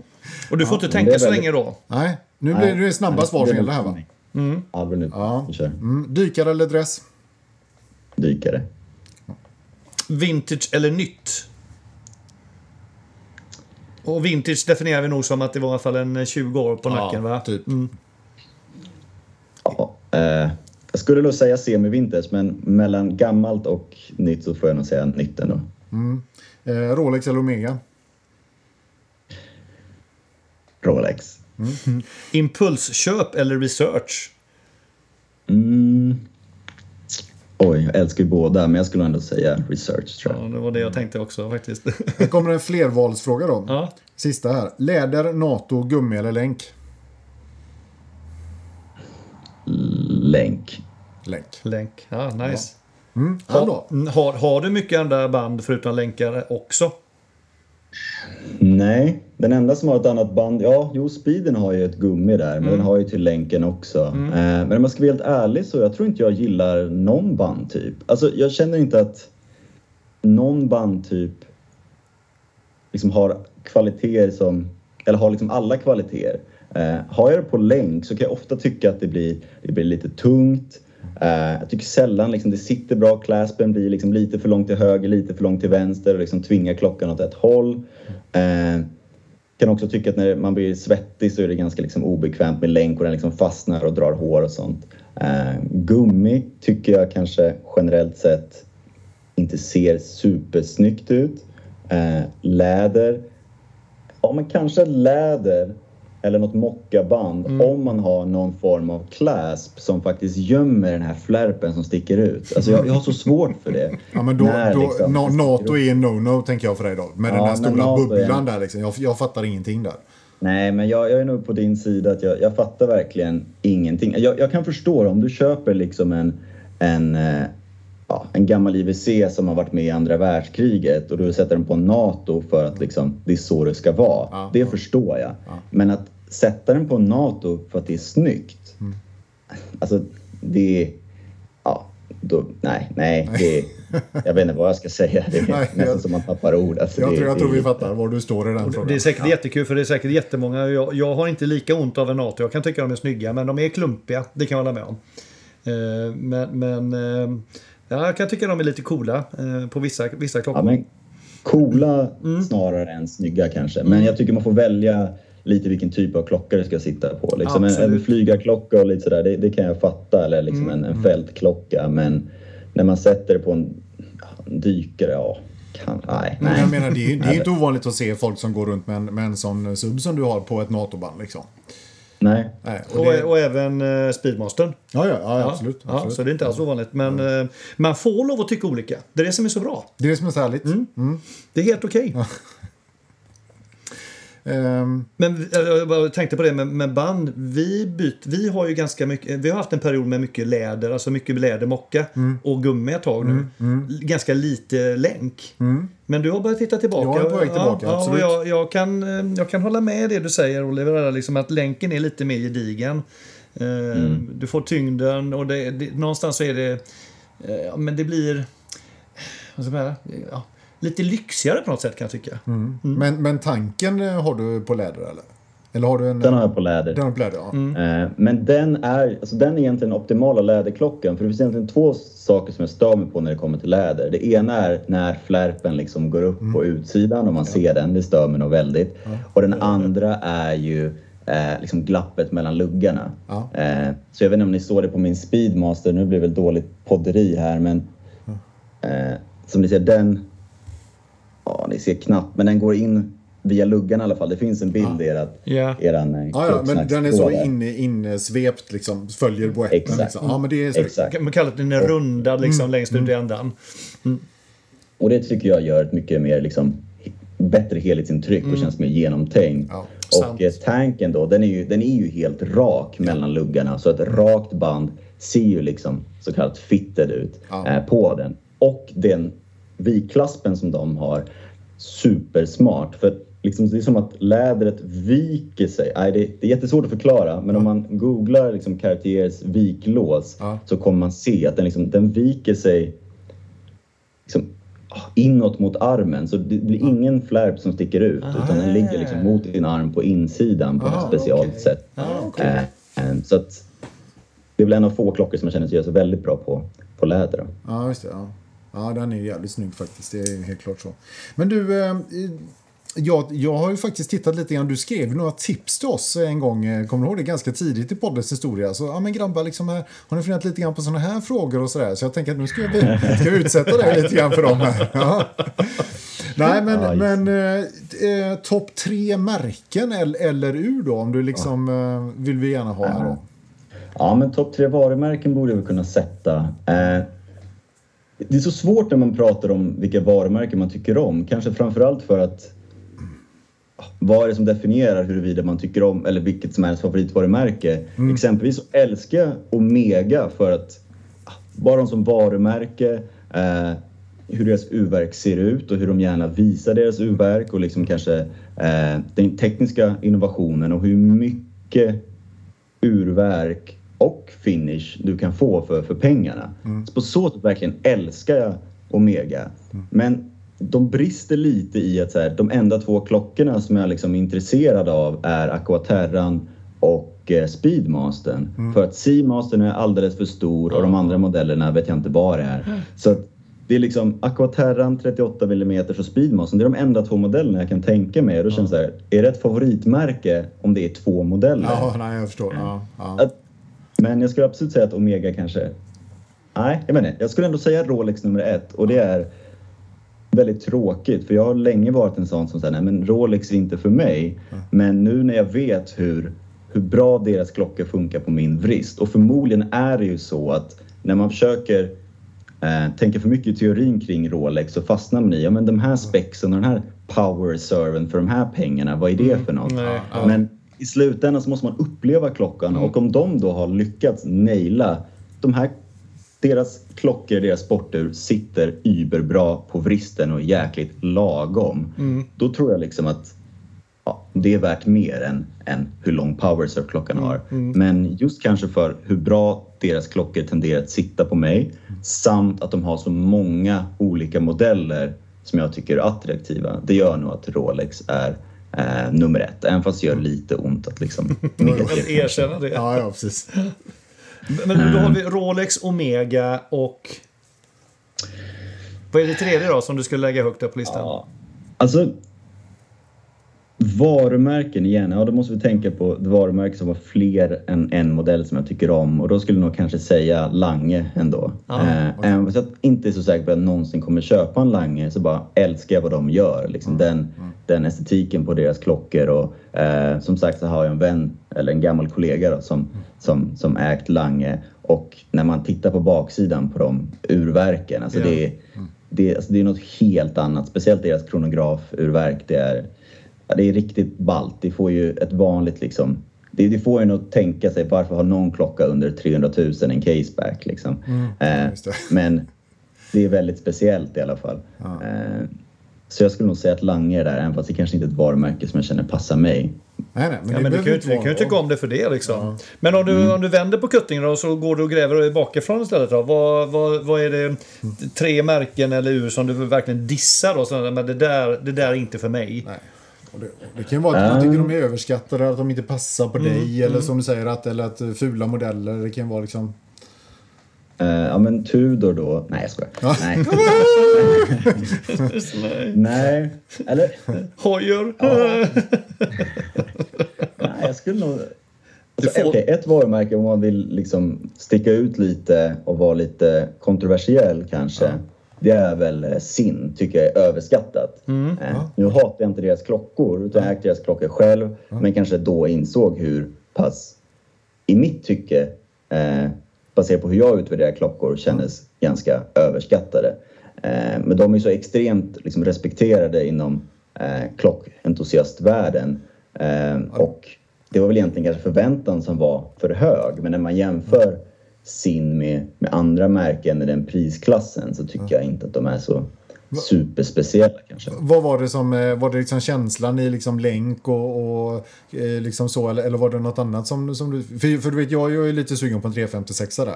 Och du får ja, inte tänka så länge då? Nej, nu blir det snabba svar som gäller här va? Mm. Albert ja. Mm. Dykare eller dress? Dykare. Vintage eller nytt? Och vintage definierar vi nog som att det var i alla fall en 20 år på nacken, ja, va? Typ. Mm. Ja, eh, jag skulle nog säga semi-vintage, men mellan gammalt och nytt så får jag nog säga nytt ändå. Mm. Eh, Rolex eller Omega? Rolex. Mm. Impulsköp eller research? Mm. Oj, jag älskar ju båda, men jag skulle ändå säga research. Tror jag. Ja, det var det jag tänkte också faktiskt. [LAUGHS] Här kommer en flervalsfråga då. Ja. Sista här. Läder, NATO, gummi eller länk? Länk. Länk. Länk, ja nice. Ja. Mm, har, har, har du mycket andra band förutom länkare också? Nej, den enda som har ett annat band, ja, jo, Speeden har ju ett gummi där, men mm. den har ju till länken också. Mm. Eh, men om jag ska vara helt ärlig så jag tror inte jag gillar någon bandtyp. Alltså, jag känner inte att någon bandtyp liksom har kvaliteter som, eller har liksom alla kvaliteter. Eh, har jag det på länk så kan jag ofta tycka att det blir, det blir lite tungt. Uh, jag tycker sällan liksom, det sitter bra. Claspen blir liksom lite för långt till höger, lite för långt till vänster och liksom tvingar klockan åt ett håll. Uh, kan också tycka att när man blir svettig så är det ganska liksom obekvämt med länk och den liksom fastnar och drar hår och sånt. Uh, gummi tycker jag kanske generellt sett inte ser supersnyggt ut. Uh, läder, ja men kanske läder eller något mockaband mm. om man har någon form av clasp som faktiskt gömmer den här flärpen som sticker ut. Alltså jag, jag har så svårt för det. Ja, men då, när, då, liksom, no, NATO är no-no tänker jag för dig då. Med ja, den här stora bubblan är... där liksom. Jag, jag fattar ingenting där. Nej, men jag, jag, är nog på din sida. att Jag, jag fattar verkligen ingenting. Jag, jag kan förstå om du köper liksom en, en, eh, ja, en gammal IWC som har varit med i andra världskriget och du sätter den på NATO för att liksom, det är så det ska vara. Ja, det ja. förstår jag. Men att sätta den på NATO för att det är snyggt. Mm. Alltså, det är... Ja, då, nej, nej. Det, [LAUGHS] jag vet inte vad jag ska säga. Det är Nej, nästan jag- som man tappar ord. Alltså, Jag det, tror, jag det- tror vi fattar var du står i den frågan. Det är säkert ja. jättekul för det är säkert jättemånga. Jag, jag har inte lika ont av en NATO. Jag kan tycka de är snygga men de är klumpiga. Det kan jag hålla med om. Eh, Men, men eh, ja, jag kan tycka de är lite coola eh, på vissa, vissa klockor. Ja, men coola Mm. snarare än snygga kanske. Men jag tycker man får välja lite vilken typ av klocka det ska sitta på. Liksom en, en flygarklocka och lite sådär, det, det kan jag fatta. Eller liksom Mm. en, en fältklocka. Men när man sätter det på en, en dykare, ja. Kan, nej, nej. jag menar, det är, det är inte ovanligt att se folk som går runt med en, med en sån sub som du har på ett NATO-band. Liksom. nej. Nej, och Och, det, och även eh, Speedmastern. ja, ja, ja, absolut. Ja, absolut. så det är inte alls ovanligt. Men eh, man får lov att tycka olika. Det är det som är så bra. Det är det som är så härligt. Mm. Det är helt okej. Ehm, Men eh, jag bara tänkte på det med, med band. Vi, byt, vi har ju ganska mycket, vi har haft en period med mycket läder, alltså mycket lädermocka Mm. och gummi ett tag nu. L- Ganska lite länk. Men du har börjat titta tillbaka. Jag på väg tillbaka, ja, ja, absolut. jag, jag, kan, eh, jag kan hålla med det du säger Oliver, liksom att länken är lite mer gedigen. Mm. Du får tyngden och det, det, någonstans så är det, eh, ja, men det blir, vad ska man säga, ja, lite lyxigare på något sätt kan jag tycka. Mm. Men, men tanken eh, har du på läder eller? Eller har du en... Den har jag på läder. Den har på läder, ja. Eh, Men den är, alltså den är egentligen den optimala läderklockan. För det finns egentligen två saker som jag stör mig på när det kommer till läder. Det ena är när flärpen liksom går upp på utsidan och man ser den. Det stör mig nog väldigt. Och den andra är ju eh, liksom glappet mellan luggarna. Ja. Eh, så jag vet inte om ni såg det på min Speedmaster. Nu blir det väl dåligt podderi här men eh, som ni ser den, ja ni ser knappt men den går in via luggarna i alla fall. Det finns en bild i erat, Ja. eran eh, Ja, ja, men den är så inne, insvept liksom, följer boetten. Exakt. Liksom. Ja, men det är så. Exakt. Man kallar det den är rundad liksom Mm. längst ut i ändan. Och det tycker jag gör ett mycket mer liksom, bättre helhetsintryck och känns mer genomtänkt. Ja, och eh, tanken då, den är, ju, den är ju helt rak mellan luggarna så ett rakt band ser ju liksom så kallat fitted ut Ja. eh, på den. Och den vikklaspen som de har, supersmart. För liksom, det är som att lädret viker sig. Nej, det, det är jättesvårt att förklara men om man googlar liksom Cartiers viklås Ja. så kommer man se att den, liksom, den viker sig liksom, ah, inåt mot armen. Så det blir ingen flärp som sticker ut utan den ligger liksom mot din arm på insidan på Ah, något speciellt okej. sätt. Ah, okej. Eh, eh, så att det är väl en av få klockor som jag känner sig göra så väldigt bra på, på läder. Ja, just det. Ja. Ja, den är ju jävligt snygg faktiskt. Det är helt klart så. Men du, eh, jag, jag har ju faktiskt tittat lite grann. Du skrev några tips till oss en gång. eh, Kommer du ihåg det? Ganska tidigt i poddens historia. Så, ja men grabbar, liksom här, har ni funderat lite grann på sådana här frågor och sådär? Så jag tänker att nu ska jag, ska jag utsätta dig lite grann för dem här. [LAUGHS] Ja. Nej, men, just men eh, eh, topp tre märken eller, eller ur då? Om du liksom eh, vill vi gärna ha här då. Ja, men topp tre varumärken borde vi kunna sätta. Eh, det är så svårt när man pratar om vilka varumärken man tycker om. Kanske framförallt för att vad är det som definierar huruvida man tycker om eller vilket som är ens favoritvarumärke? Exempelvis så älskar jag Omega för att bara de som varumärke, eh, hur deras urverk ser ut och hur de gärna visar deras urverk och liksom kanske eh, den tekniska innovationen och hur mycket urverk och finish du kan få för, för pengarna. Så på så sätt verkligen älskar jag Omega. Men de brister lite i att så här, de enda två klockorna som jag liksom är intresserad av är Aquaterran och eh, Speedmastern. För att Seamastern är alldeles för stor och de andra modellerna vet jag inte vad det är. Så att det är liksom Aquaterran 38 mm och Speedmastern. Det är de enda två modellerna jag kan tänka mig. Och då känns det så här, är det ett favoritmärke om det är två modeller? Ja, nej, jag förstår. Ja, ja. Att, men jag skulle absolut säga att Omega kanske... Nej, jag menar, jag skulle ändå säga Rolex nummer ett och det är väldigt tråkigt för jag har länge varit en sån som säger nej men Rolex är inte för mig. Men nu när jag vet hur, hur bra deras klockor funkar på min vrist och förmodligen är det ju så att när man försöker eh, tänka för mycket i teorin kring Rolex så fastnar man i ja men de här spexen och den här power reserven för de här pengarna, vad är det för något? Nej, ja. Men i slutändan så måste man uppleva klockan och om de då har lyckats naila de här deras klockor, deras sportur sitter überbra på vristen och är jäkligt lagom. Då tror jag liksom att ja, det är värt mer än, än hur lång power klockan har. Men just kanske för hur bra deras klockor tenderar att sitta på mig samt att de har så många olika modeller som jag tycker är attraktiva. Det gör nog att Rolex är eh, nummer ett. Även fast det gör lite ont att liksom [LAUGHS] [LAUGHS] erkänna det. Ja, ja, precis. Men då har vi Rolex, Omega och... Vad är det tredje då som du skulle lägga högt upp på listan? Ja. Alltså, varumärken igen. Ja, då måste vi tänka på ett varumärke som har fler än en modell som jag tycker om. Och då skulle jag nog kanske säga Lange ändå. Ja, eh, Även fast jag inte är så säker på att jag någonsin kommer köpa en Lange så bara älskar jag vad de gör. Liksom den, den estetiken på deras klockor. Och, eh, som sagt så har jag en vän, eller en gammal kollega då, som, som, som ägt Lange. Och när man tittar på baksidan på de urverken, alltså Ja. det är det, alltså det är något helt annat. Speciellt deras kronografurverk. Det är, ja, det är riktigt ballt. Det får ju ett vanligt liksom... Det, det får en att tänka sig varför har någon klocka under 300 000 en caseback liksom. eh, just det. [LAUGHS] men det är väldigt speciellt i alla fall. Eh, så jag skulle nog säga att Lange är där, även fast det kanske inte är ett varumärke som jag känner passar mig. Nej, nej, men Ja, men du kan ju du kan ju tycka om det för det liksom. Men om du, om du vänder på kuttingen då så går du och gräver bakifrån istället då. Vad, vad, vad är det tre märken eller ur som du verkligen dissar då? Så, men det där, det där är inte för mig. Nej. Och det, det kan vara att man tycker de är överskattade, att de inte passar på dig eller som du säger att, eller att fula modeller. Det kan vara liksom... Eh, ja men Tudor då? Nej jag skojar. Ja. Nej. Nej. [LAUGHS] Nej. Eller? Hojer. Nej, jag skulle nog... Alltså, får- okej, ett varumärke om man vill liksom sticka ut lite och vara lite kontroversiell kanske. Det är väl eh, Sin, tycker jag är överskattat. Eh, Nu hatar jag inte deras klockor, utan jag ägt deras klockor själv. Men kanske då insåg hur pass, i mitt tycke, eh, baserat på hur jag utvärderar klockor, kändes ganska överskattade. Eh, men de är så extremt liksom, respekterade inom eh, klockentusiastvärlden. Eh, och det var väl egentligen kanske förväntan som var för hög. Men när man jämför sin med, med andra märken i den prisklassen så tycker jag inte att de är så superspeciella kanske. Vad var det som, eh, var det liksom känslan i liksom länk och, och eh, liksom så eller, eller var det något annat som, som du... För, för du vet, jag är ju lite sugen på en 356 där.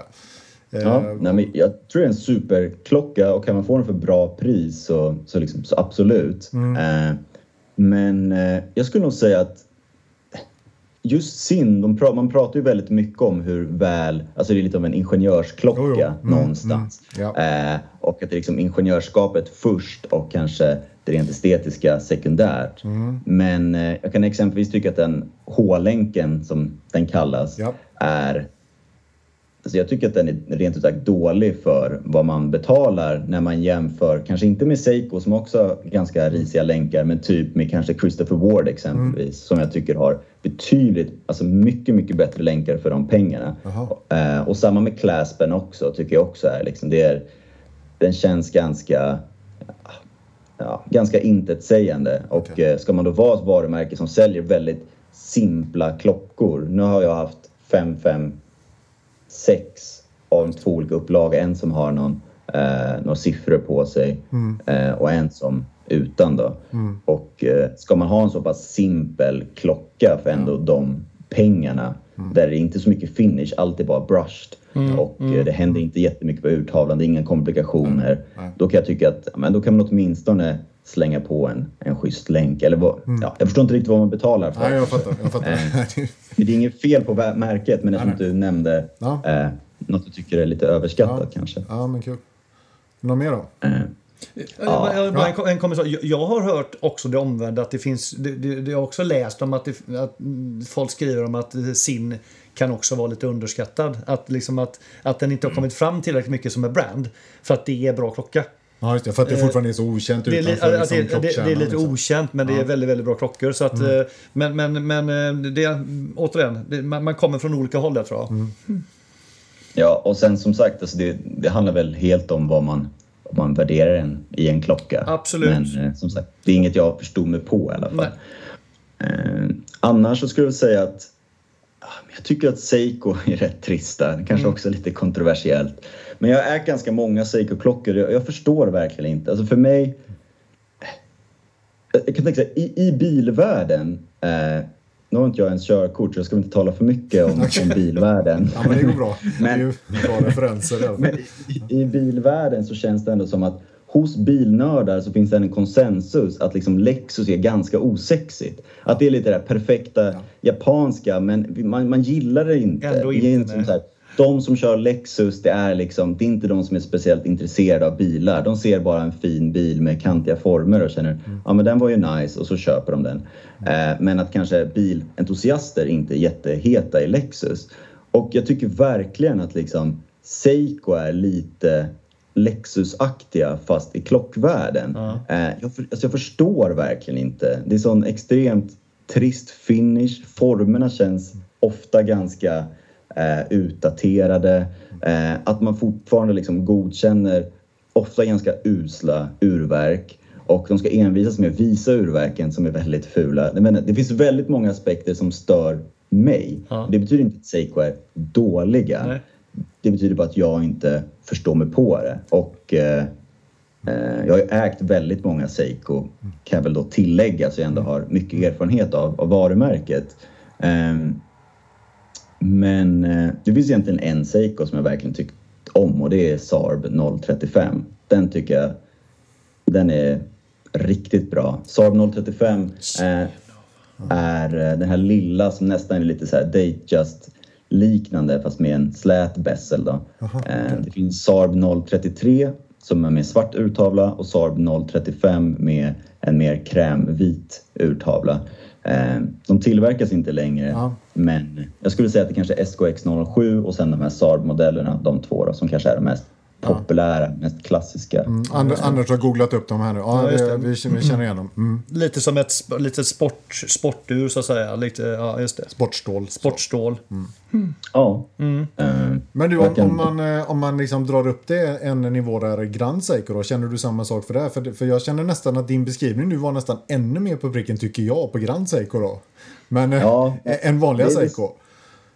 Ja, nej, men jag tror det är en superklocka och kan man få den för bra pris så, så, liksom, så absolut. Eh, men eh, jag skulle nog säga att just sin, de man pratar ju väldigt mycket om hur väl, alltså det är lite av en ingenjörsklocka Jo, jo. Mm, någonstans. mm, ja. eh, och att det är liksom ingenjörskapet först och kanske det rent estetiska sekundärt. Mm. Men eh, jag kan exempelvis tycka att den H-länken som den kallas Ja. är Alltså jag tycker att den är rent ut sagt dålig för vad man betalar när man jämför, kanske inte med Seiko som också har ganska risiga länkar, men typ med kanske Christopher Ward exempelvis som jag tycker har betydligt, alltså mycket, mycket bättre länkar för de pengarna. Eh, och samma med Claspen också tycker jag också är liksom, det är, den känns ganska ja, ganska intetsägande. Och eh, ska man då vara ett varumärke som säljer väldigt simpla klockor. Nu har jag haft 556 av två olika upplagor. En som har någon, eh, några siffror på sig eh, och en som utan. Då. Och eh, ska man ha en så pass simpel klocka för ändå de pengarna där det är inte så mycket finish, allt är bara brushed. Och eh, det händer inte jättemycket på urtavlan, det är inga komplikationer. Då kan jag tycka att men då kan man åtminstone slänga på en, en schysst länk. Eller vad, ja, jag förstår inte riktigt vad man betalar för. Nej, jag fattar. Jag fattar. [LAUGHS] Det är inget fel på märket, men eftersom du nämnde Ja. eh, något du tycker är lite överskattat ja. kanske. ja, men kul. Något mer då? Eh, Ja. En, en kommentar. Jag, jag har hört också det omvända. Att det finns, det, det, jag har också läst om att, det, att mm, folk skriver om att eh, sin kan också vara lite underskattad. Att, liksom att, att den inte har kommit fram tillräckligt mycket som en brand. För att det är bra klocka. Ja, just det. För att det fortfarande är så okänt Det är, utanför att det, liksom, det, det är lite liksom. okänt men det är väldigt, väldigt bra klockor. Så att, eh, Men, men, men eh, det, återigen, det, man, man kommer från olika håll där tror jag. Ja, och sen som sagt, alltså det, det handlar väl helt om vad man, vad man värderar en, i en klocka. Absolut. Men eh, som sagt, det är inget jag förstod mig på i alla fall. Eh, annars så skulle jag säga att jag tycker att Seiko är rätt trista. Kanske mm. också lite kontroversiellt. Men jag har ägt ganska många Seiko-klockor jag, jag förstår verkligen inte. Alltså för mig... Jag kan tänka så i, i bilvärlden eh, nu har inte jag ens körkort så jag ska inte tala för mycket om, om bilvärlden. ja, men det går bra. [LAUGHS] Men, det är ju bra referenser. Men i, I bilvärlden så känns det ändå som att hos bilnördar så finns det en konsensus att liksom Lexus är ganska osexigt. Att det är lite det där perfekta ja. japanska men man, man gillar det inte. Ändå inte. Det är inte här, de som kör Lexus, det är, liksom, det är inte de som är speciellt intresserade av bilar. De ser bara en fin bil med kantiga former och känner mm. ja men den var ju nice och så köper de den. Mm. Eh, men att kanske bilentusiaster inte är jätteheta i Lexus. Och jag tycker verkligen att liksom Seiko är lite Lexus-aktiga fast i klockvärlden. Mm. Eh, jag, för, alltså jag förstår verkligen inte. Det är sån extremt trist finish. Formerna känns ofta ganska eh, utdaterade. Eh, att man fortfarande liksom godkänner ofta ganska usla urverk och de ska envisas med att visa urverken som är väldigt fula. Men det finns väldigt många aspekter som stör mig. Ja. Det betyder inte att Seiko är dåliga. Nej. Det betyder bara att jag inte förstår mig på det. Och eh, eh jag har ju ägt väldigt många Seiko, kan jag väl då tillägga, så jag ändå har mycket erfarenhet av, av varumärket. Um, men eh, det finns egentligen en Seiko som jag verkligen tyckt om och det är Saab 035. Den tycker jag, den är riktigt bra. Saab 035 är, är eh, den här lilla som nästan är lite så här Datejust liknande fast med en slät bessel då. Aha, okay. Eh, det finns Saab 033 som är med svart urtavla och Saab 035 med en mer krämvit urtavla. Eh, de tillverkas inte längre, ja. men jag skulle säga att det kanske är SKX 007 och sen de här Saab-modellerna, de två då, som kanske är de mest populära, mest klassiska. Mm. And Anders har googlat upp de här nu. Ja, ja det, vi, vi känner igen dem. Mm. Lite som ett litet sport, sportur så att säga. Lite, ja, just det. Sportstål. Sportstål. Mm. Mm. Ja. Mm. Uh, Men du, om, om man, eh, om man liksom drar upp det en nivå där Grand Seiko då, känner du samma sak för det? För, för jag känner nästan att din beskrivning nu var nästan ännu mer på pricken tycker jag på Grand Seiko då. Men eh, ja, än vanliga Seiko.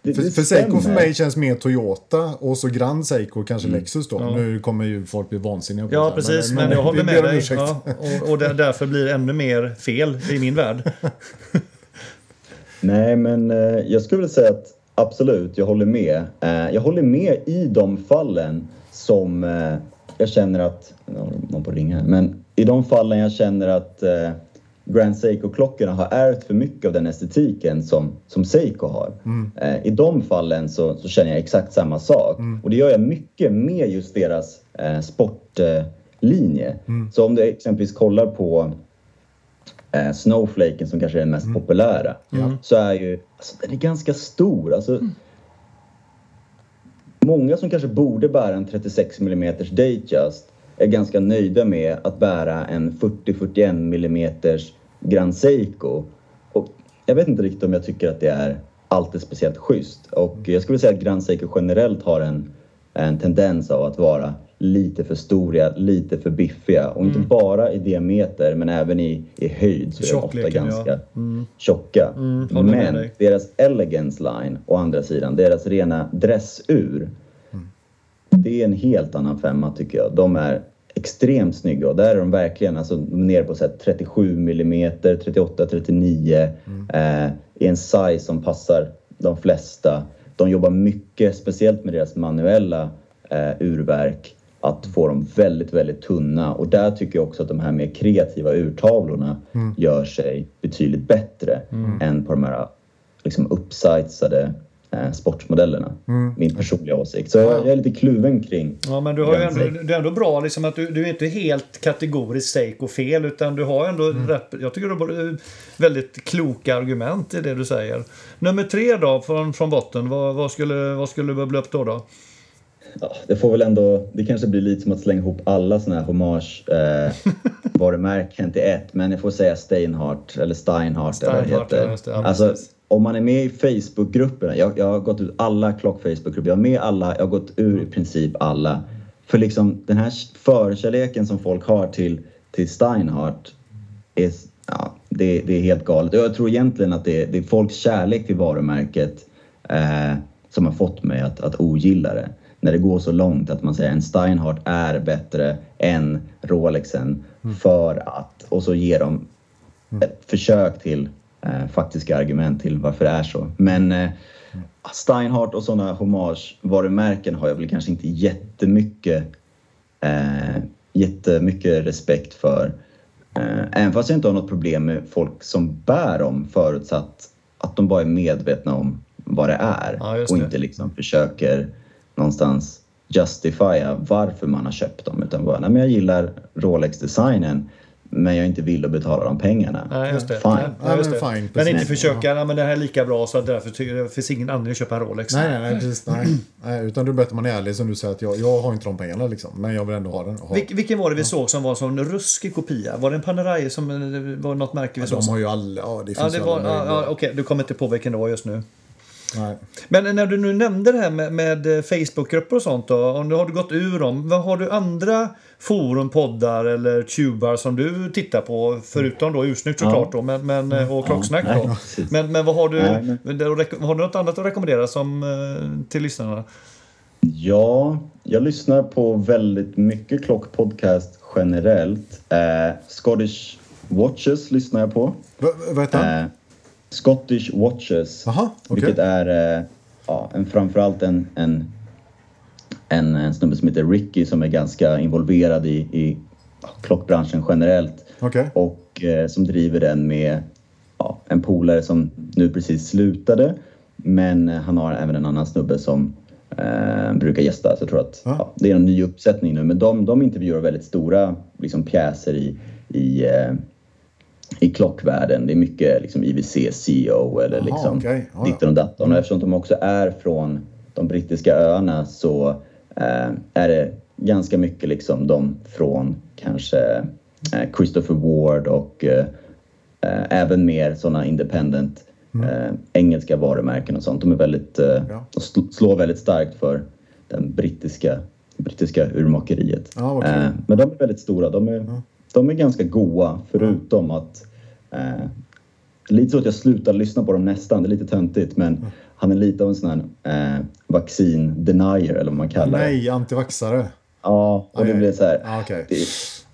Det, för, för Seiko för mig känns mer Toyota och så Grand Seiko kanske mm. Lexus då. Ja. Nu kommer ju folk bli vansinniga på Ja, det. precis. Men, men, men jag håller med dig. Ja, och, och det, därför blir det ännu mer fel i min värld. [LAUGHS] Nej, men eh, jag skulle vilja säga att absolut, jag håller med. Eh, jag håller med i de fallen som eh, jag känner att... Någon på ringa Men i de fallen jag känner att eh, Grand Seiko-klockorna har ärvt för mycket av den estetiken som, som Seiko har. Mm. Eh, I de fallen så, så, känner jag exakt samma sak. Mm. Och det gör jag mycket med just deras eh, sportlinje. Eh, mm. Så om du exempelvis kollar på eh, Snowflaken som kanske är den mest mm. populära. Så är ju, alltså, den är ganska stor. Alltså, mm. Många som kanske borde bära en 36 mm Datejust är ganska nöjda med att bära en 40-41 mm Grand Seiko. Och jag vet inte riktigt om jag tycker att det är alltid speciellt schysst. Och jag skulle säga att Grand Seiko generellt har en, en tendens av att vara lite för stora, lite för biffiga. Och inte mm. bara i diameter men även i, i höjd så är de ofta ganska ja. mm. tjocka. Mm, men deras Elegance line å andra sidan, deras rena dressur. Mm. Det är en helt annan femma tycker jag. De är extremt snygga och där är de verkligen alltså, nere på så 37 mm, 38, 39 mm. eh, i en size som passar de flesta. De jobbar mycket, speciellt med deras manuella eh, urverk, att få dem väldigt, väldigt tunna och där tycker jag också att de här mer kreativa urtavlorna mm. gör sig betydligt bättre mm. än på de här liksom uppsizade sportmodellerna. Mm. Min personliga åsikt. Så jag, jag, är lite kluven kring Ja men du har ändå, det är ändå bra liksom att du, du är inte helt kategoriskt Seiko fel utan du har ändå mm. rätt, jag tycker du har väldigt kloka argument i det du säger. Nummer tre då från, från botten, vad, vad, skulle, vad skulle bubbla upp då? då? Ja, det får väl ändå, det kanske blir lite som att slänga ihop alla såna här hommage eh, varumärken till ett. Men jag får säga Steinhardt eller Steinhardt, Steinhardt eller vad det heter. Ja, alltså, om man är med i Facebookgrupperna, jag, jag har gått ut alla klock-Facebookgrupper, jag är med alla, jag har gått ur i princip alla. För liksom den här förkärleken som folk har till, till Steinhardt är, ja, det, det är helt galet. Jag tror egentligen att det, det är folks kärlek till varumärket eh, som har fått mig att, att ogilla det. När det går så långt att man säger en Steinhardt är bättre än Rolexen för att och så ger de ett försök till faktiska argument till varför det är så. Men eh, Steinhardt och sådana hommage-varumärken har jag väl kanske inte jättemycket, eh, jättemycket respekt för. Eh, även fast jag inte har något problem med folk som bär dem förutsatt att de bara är medvetna om vad det är Ja, och inte liksom försöker någonstans justifiera varför man har köpt dem. Utan bara, nej men jag gillar Rolex-designen men jag är inte villig att betala de pengarna. Nej, just det. Fine. Ja, just Ja, det. men fine, men inte försöka, ja. men det här är lika bra så att därför det finns ingen anledning att köpa en Rolex. Nej, nej, nej, precis, nej. nej. Utan då berättar man ärligt som du säger att jag, jag har inte de pengarna liksom. Men jag vill ändå ha den. Ha. Vil, vilken var det vi såg som var som en ruskig kopia? Var det en Panerai som eh, var något märke vi Ja, såg? de har ju alla, ja det finns Ja, det var, alla ja, Okej, du kommer inte på vilken det var just nu. Nej. Men när du nu nämnde det här med, med eh, Facebookgrupper och sånt då, om du har du gått ur dem, vad har du andra forum, poddar eller tubar som du tittar på? Förutom då Ursnyggt såklart då, men, men, eh, och Klocksnack nej, då. Men, men vad har du, Nej, har du något annat att rekommendera som, eh, till lyssnarna? Ja, jag lyssnar på väldigt mycket klockpodcast generellt. Eh, Scottish Watches lyssnar jag på. Va, vad heter han? Eh, Scottish Watches. Jaha, okej. Vilket är eh, ja, en, framförallt en, en, en, en snubbe som heter Ricky som är ganska involverad i, i klockbranschen generellt. Okej. Och eh, som driver den med ja, en polare som nu precis slutade. Men eh, han har även en annan snubbe som eh, brukar gästa. Så jag tror att Ja. ja, det är en ny uppsättning nu. Men de, de intervjuar väldigt stora liksom, pjäser i, i, eh, i klockvärlden. Det är mycket liksom, IWC CEO eller Jaha, liksom. Ja, ja. ditten och datten. Och eftersom de också är från de brittiska öarna så är det ganska mycket liksom de från kanske eh, Christopher Ward och eh, eh, även mer sådana independent eh, engelska varumärken och sånt. De är väldigt, eh, Mm. Ja. slår väldigt starkt för den brittiska, brittiska urmakeriet. Ja, eh, men de är väldigt stora. De är, de är ganska goa förutom att eh, Lite så att jag slutar lyssna på dem nästan, det är lite töntigt men han är lite av en sån här eh, vaccin-denier eller vad man kallar det. Nej, antivaxare. Ja, och det Aj, aj. blir så här. Ja, okej. Det,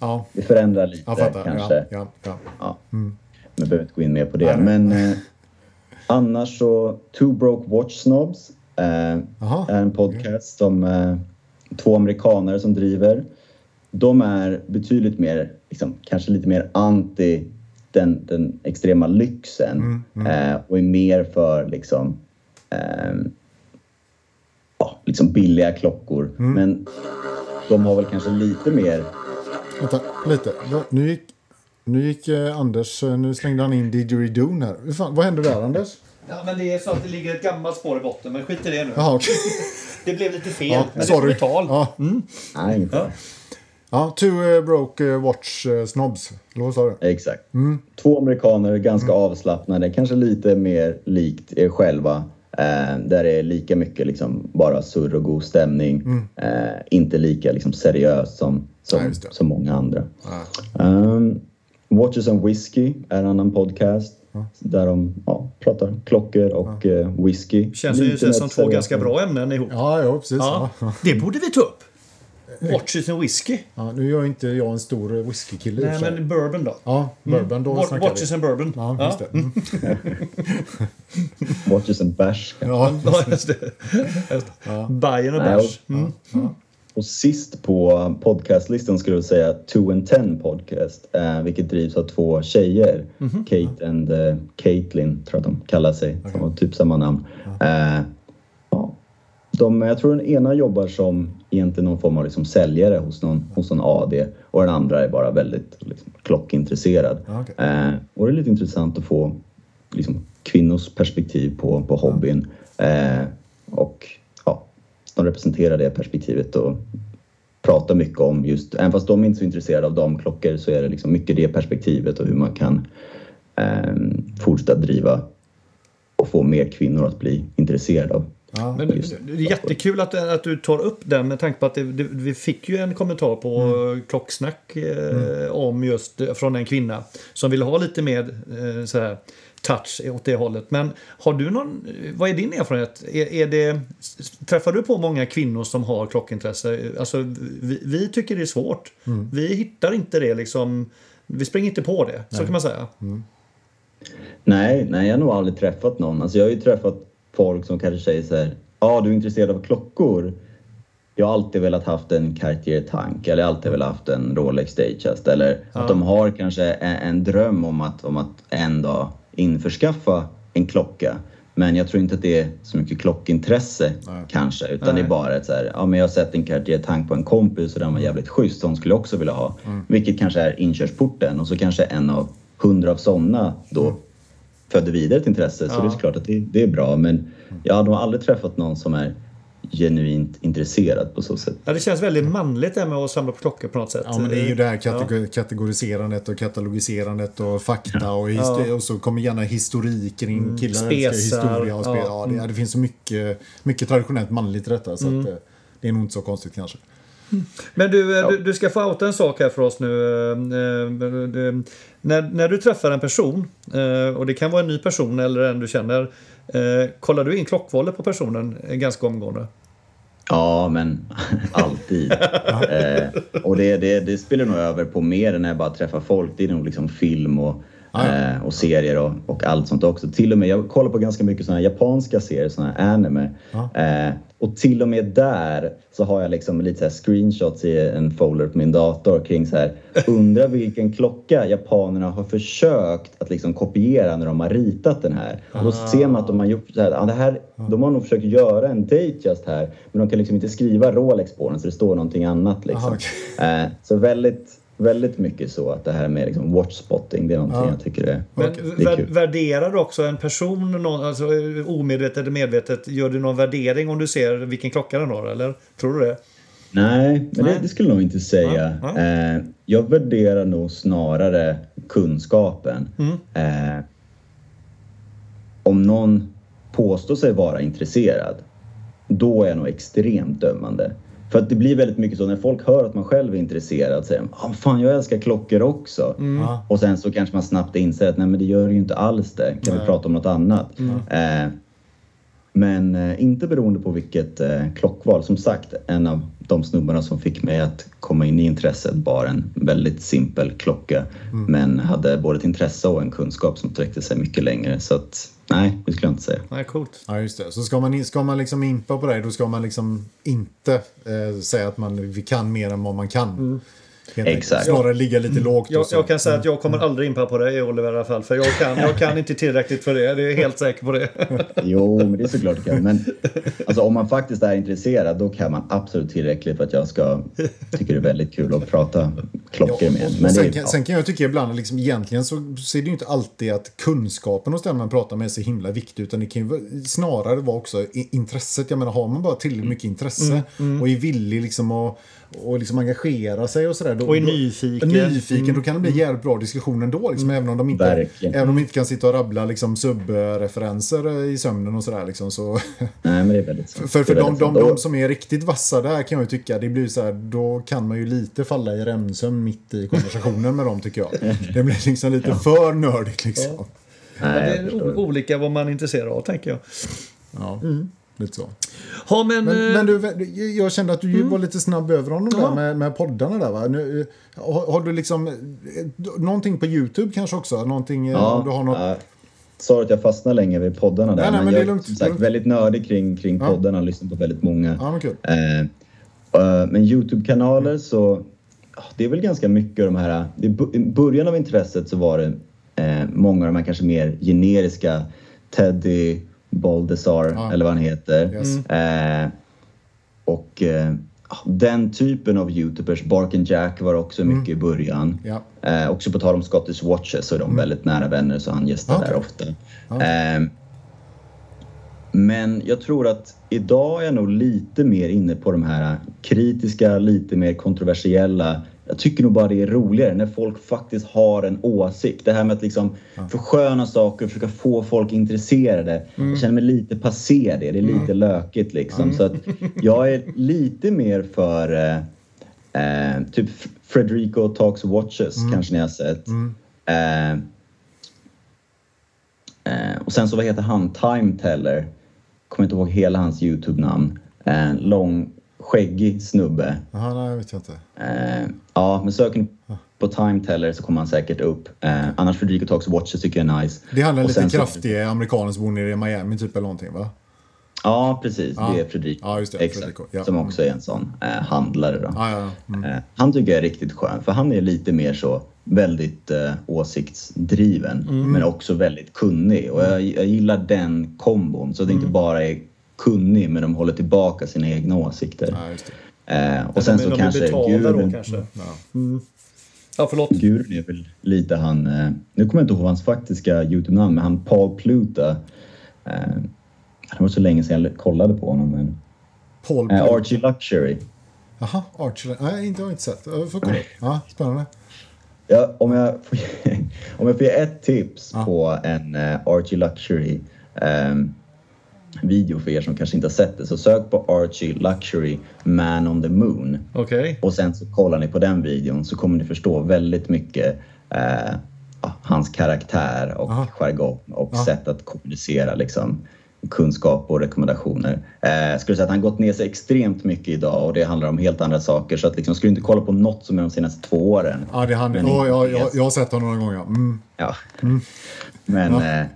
Ja, det förändrar lite kanske. Ja, ja, ja. Men jag behöver inte gå in mer på det. Nej. Men eh, annars så, Two Broke Watch Snobs eh, är en podcast som eh, två amerikaner som driver. De är betydligt mer, liksom, kanske lite mer anti den, den extrema lyxen Eh, och är mer för liksom, ja, liksom billiga klockor. Men de har väl kanske lite mer Vänta, lite. Nu gick, nu gick eh, Anders, eh, nu slängde han in didgeridoo här. Fan, vad hände där Anders? Ja, men det är så att det ligger ett gammalt spår i botten, men skit i det nu. Jaha, okej. [LAUGHS] Det blev lite fel, Ja, men det sorry. vi tal. Ja, Nej, inte. Ja. ja, two eh, broke eh, watch eh, snobs. Eller sa du? Exakt. Två amerikaner, ganska avslappnade, kanske lite mer likt er själva. Eh, där det är lika mycket liksom bara surr och god stämning. Eh, inte lika liksom seriöst som, som, Nej, som många andra. Ja. Um, Watches and Whiskey är en annan podcast. Där de ja, pratar klockor och eh, whisky. Känns Lite ju som två ganska bra ämnen ihop. Ja, ja, precis. Ja, Ja. det borde vi ta upp. Watches and whisky. Ja, nu är jag inte jag en stor whiskykille Nej, men bourbon då. Ja, bourbon, då snackar Watches vi. and bourbon. Ja, just det. Mm. [LAUGHS] Watches and Bash. Ja, [LAUGHS] Ja, just det. Bajen och och- Mm. Och sist på podcastlistan skulle jag säga Two and Ten Podcast, eh, vilket drivs av två tjejer. Mhm. Kate and eh, Caitlin, tror jag att de kallar sig. De har typ samma namn. Eh, ja. de, jag tror den ena jobbar som egentligen någon form av liksom säljare hos någon, hos någon AD och den andra är bara väldigt liksom, klockintresserad. Okej. Eh, och det är lite intressant att få liksom, kvinnors perspektiv på, på hobbyn. Eh, och ja, de representerar det perspektivet och pratar mycket om just, även fast de är inte så intresserade av damklockor så är det liksom mycket det perspektivet och hur man kan eh, fortsätta driva och få mer kvinnor att bli intresserade av. ja. Men det är jättekul att, att du tar upp den med tanke på att det, det, vi fick ju en kommentar på Mm. Klocksnack eh, om just eh, från en kvinna som ville ha lite mer eh, så här, touch åt det hållet. Men har du någon, vad är din erfarenhet? Är, är det, träffar du på många kvinnor som har klockintresse? Alltså, vi, vi tycker det är svårt. Mm. Vi hittar inte det liksom. Vi springer inte på det, nej. så kan man säga. Mm. Nej, nej, jag har nog aldrig träffat någon. Alltså, jag har ju träffat folk som kanske säger så här, ja ah, du är intresserad av klockor. Jag har alltid velat haft en Cartier Tank eller alltid velat haft en Rolex Datejust eller ja. att de har kanske en, en, dröm om att, om att en dag införskaffa en klocka. Men jag tror inte att det är så mycket klockintresse Nej. kanske utan Nej. det är bara ett så här, ja men jag har sett en Cartier Tank på en kompis och den var jävligt schysst, hon skulle också vilja ha. Mm. Vilket kanske är inkörsporten och så kanske en av hundra av sådana då mm. Föder vidare ett intresse. Ja. Så det är klart att det, det är bra men jag har nog aldrig träffat någon som är genuint intresserad på så sätt. Ja, det känns väldigt manligt det med att samla på klockor på något sätt. Ja, men det är ju det här kategor kategoriserandet och katalogiserandet och fakta och, ja. och så kommer gärna historik kring mm, killar älskar historia och spel. Ja. ja det, det, finns så mycket, mycket traditionellt manligt i detta så mm. att, eh, det är nog inte så konstigt kanske. Men du, eh, du, du, ska få outa en sak här för oss nu. Eh, när, när du träffar en person, och det kan vara en ny person eller en du känner, Eh, kollar du in klockvalet på personen ganska omgående? Ja, men [LAUGHS] alltid. eh, och det, det, det spelar nog över på mer än när jag bara träffar folk. Det är nog liksom film och, ah, ja. eh, och serier och, och, allt sånt också. Till och med, jag kollar på ganska mycket såna japanska serier, såna här anime. Ah. Eh, och till och med där så har jag liksom lite så screenshots i en folder på min dator kring så här. Undrar vilken klocka japanerna har försökt att liksom kopiera när de har ritat den här. Och då ser man att de har gjort så här. Ja, det här de har nog försökt göra en date just här men de kan liksom inte skriva Rolex på den så det står någonting annat liksom. Eh, så väldigt väldigt mycket så att det här med liksom watchspotting, det är någonting ja. jag tycker är, Men det är kul. Värderar du också en person, någon, alltså omedvetet eller medvetet, gör du någon värdering om du ser vilken klocka den har eller? Tror du det? Nej, men det, det, skulle jag nog inte säga. Ja, ja. Eh, jag värderar nog snarare kunskapen. Mm. Eh, om någon påstår sig vara intresserad, då är jag nog extremt dömande. För att det blir väldigt mycket så när folk hör att man själv är intresserad säger de ah, fan jag älskar klockor också. Mm. Och sen så kanske man snabbt inser att nej men det gör ju inte alls det. Kan nej. vi prata om något annat? Mm. Eh, men eh, inte beroende på vilket eh, klockval. Som sagt, en av de snubbarna som fick mig att komma in i intresset bar en väldigt simpel klocka. Mm. Men hade både ett intresse och en kunskap som sträckte sig mycket längre. Så att Nej, det skulle jag inte säga. Nej, coolt. Ja, just det. Så ska man, ska man liksom impa på det, då ska man liksom inte eh, säga att man vi kan mer än vad man kan. Mm. Exakt. Snarare ligga lite lågt. Jag, jag, kan säga att jag kommer aldrig impa på det Oliver i alla fall. För jag kan, jag kan inte tillräckligt för det. Det är helt säker på det. [LAUGHS] jo, men det är såklart du kan. Men alltså, om man faktiskt är intresserad då kan man absolut tillräckligt för att jag ska tycka det är väldigt kul att prata klockor med men sen, är, ja. sen kan jag tycka ibland, liksom, egentligen så, så är det ju inte alltid att kunskapen hos den man pratar med är så himla viktig. Utan det kan ju snarare vara också intresset. Jag menar, har man bara tillräckligt mycket intresse mm, mm. och är villig liksom att och liksom engagera sig och sådär. Och är nyfiken. Nyfiken, mm. då kan det bli jävligt bra diskussion ändå. Liksom, mm. även, om de inte, även om de inte kan sitta och rabbla liksom, subreferenser i sömnen och sådär. Liksom, så. Nej, men det är väldigt sant. För, för de, de, de, som är riktigt vassa där kan jag ju tycka, det blir så här, då kan man ju lite falla i remsömn mitt i konversationen med dem tycker jag. [LAUGHS] Det blir liksom lite ja. för nördigt liksom. Ja. Nej, det är olika vad man är intresserad av, tänker jag. Ja. Mm. Lite så. Ja, men, men, men, du, jag kände att du mm. var lite snabb över honom ja. där med, med poddarna där va? Nu, har, har, du liksom någonting på YouTube kanske också? Någonting, ja, du har något... Äh, Sorry att jag fastnade länge vid poddarna där. Nej, nej, men, jag är lugnt, som sagt väldigt nördig kring, kring ja. poddarna, lyssnar på väldigt många. Ja, men, cool. eh, men YouTube-kanaler mm. så, det är väl ganska mycket de här, i början av intresset så var det eh, många av de här kanske mer generiska Teddy, Baldessar ja. eller vad han heter. Yes. Eh, och eh, den typen av youtubers, Bark and Jack var också mm. mycket i början. Ja. Eh, också på tal om Scottish Watches så är de mm. väldigt nära vänner så han gästar okay. där ofta. Okay. men jag tror att idag är jag nog lite mer inne på de här kritiska, lite mer kontroversiella jag tycker nog bara det är roligare när folk faktiskt har en åsikt. Det här med att liksom ja. försköna saker och försöka få folk intresserade. Mm. Jag känner mig lite passé det. Det är lite mm. lökigt liksom. Mm. Så att jag är lite mer för eh, eh, typ Frederico Talks Watches mm. kanske ni har sett. Mm. Eh, sen så vad heter han? Time Teller. Kommer inte ihåg hela hans Youtube-namn. En lång, skäggig snubbe. Jaha, nej, vet jag inte. Eh, ja, men söker ni på Time Teller så kommer han säkert upp. Eh, annars Fredrico Talks Watches tycker jag är nice. Det handlar Och lite sen så- kraftig amerikanen som bor nere i Miami typ eller någonting va? Ja, precis. Ja. Det är Fredrico. Ja, just det. Exakt. Fredrico, ja. Som också är en sån eh, handlare då. Ja, ja, ja. Mm. Eh, han tycker jag är riktigt skön för han är lite mer så väldigt eh, åsiktsdriven Mm. men också väldigt kunnig och jag, jag gillar den kombon så det Mm. inte bara är kunnig men de håller tillbaka sina egna åsikter. Ja, just det. Eh, och sen de, så kanske gurun, kanske. Ja. Ja, förlåt. gurun är väl lite han, eh, nu kommer jag inte ihåg hans faktiska Youtube-namn men han Paul Pluta. Eh, det var så länge sedan jag kollade på honom men Paul eh. Archie Luxury. Jaha, Archer. Nej, inte, jag har inte sett. Jag får kolla. Ja, spännande. Ja, om, jag får, [LAUGHS] om jag får ge ett tips Ja. på en uh, Archie Luxury ehm, video för er som kanske inte har sett det så sök på Archie Luxury Man on the Moon Okej. och sen så kollar ni på den videon så kommer ni förstå väldigt mycket eh, hans karaktär och Aha. jargong och Ja. sätt att kommunicera liksom, kunskap och rekommendationer. Eh, skulle säga att han gått ner sig extremt mycket idag och det handlar om helt andra saker så att liksom, skulle inte kolla på något som är de senaste två åren. Ja, det han. Oh, jag, jag, jag har sett honom några gånger. Mm. Ja. Men Ja. eh,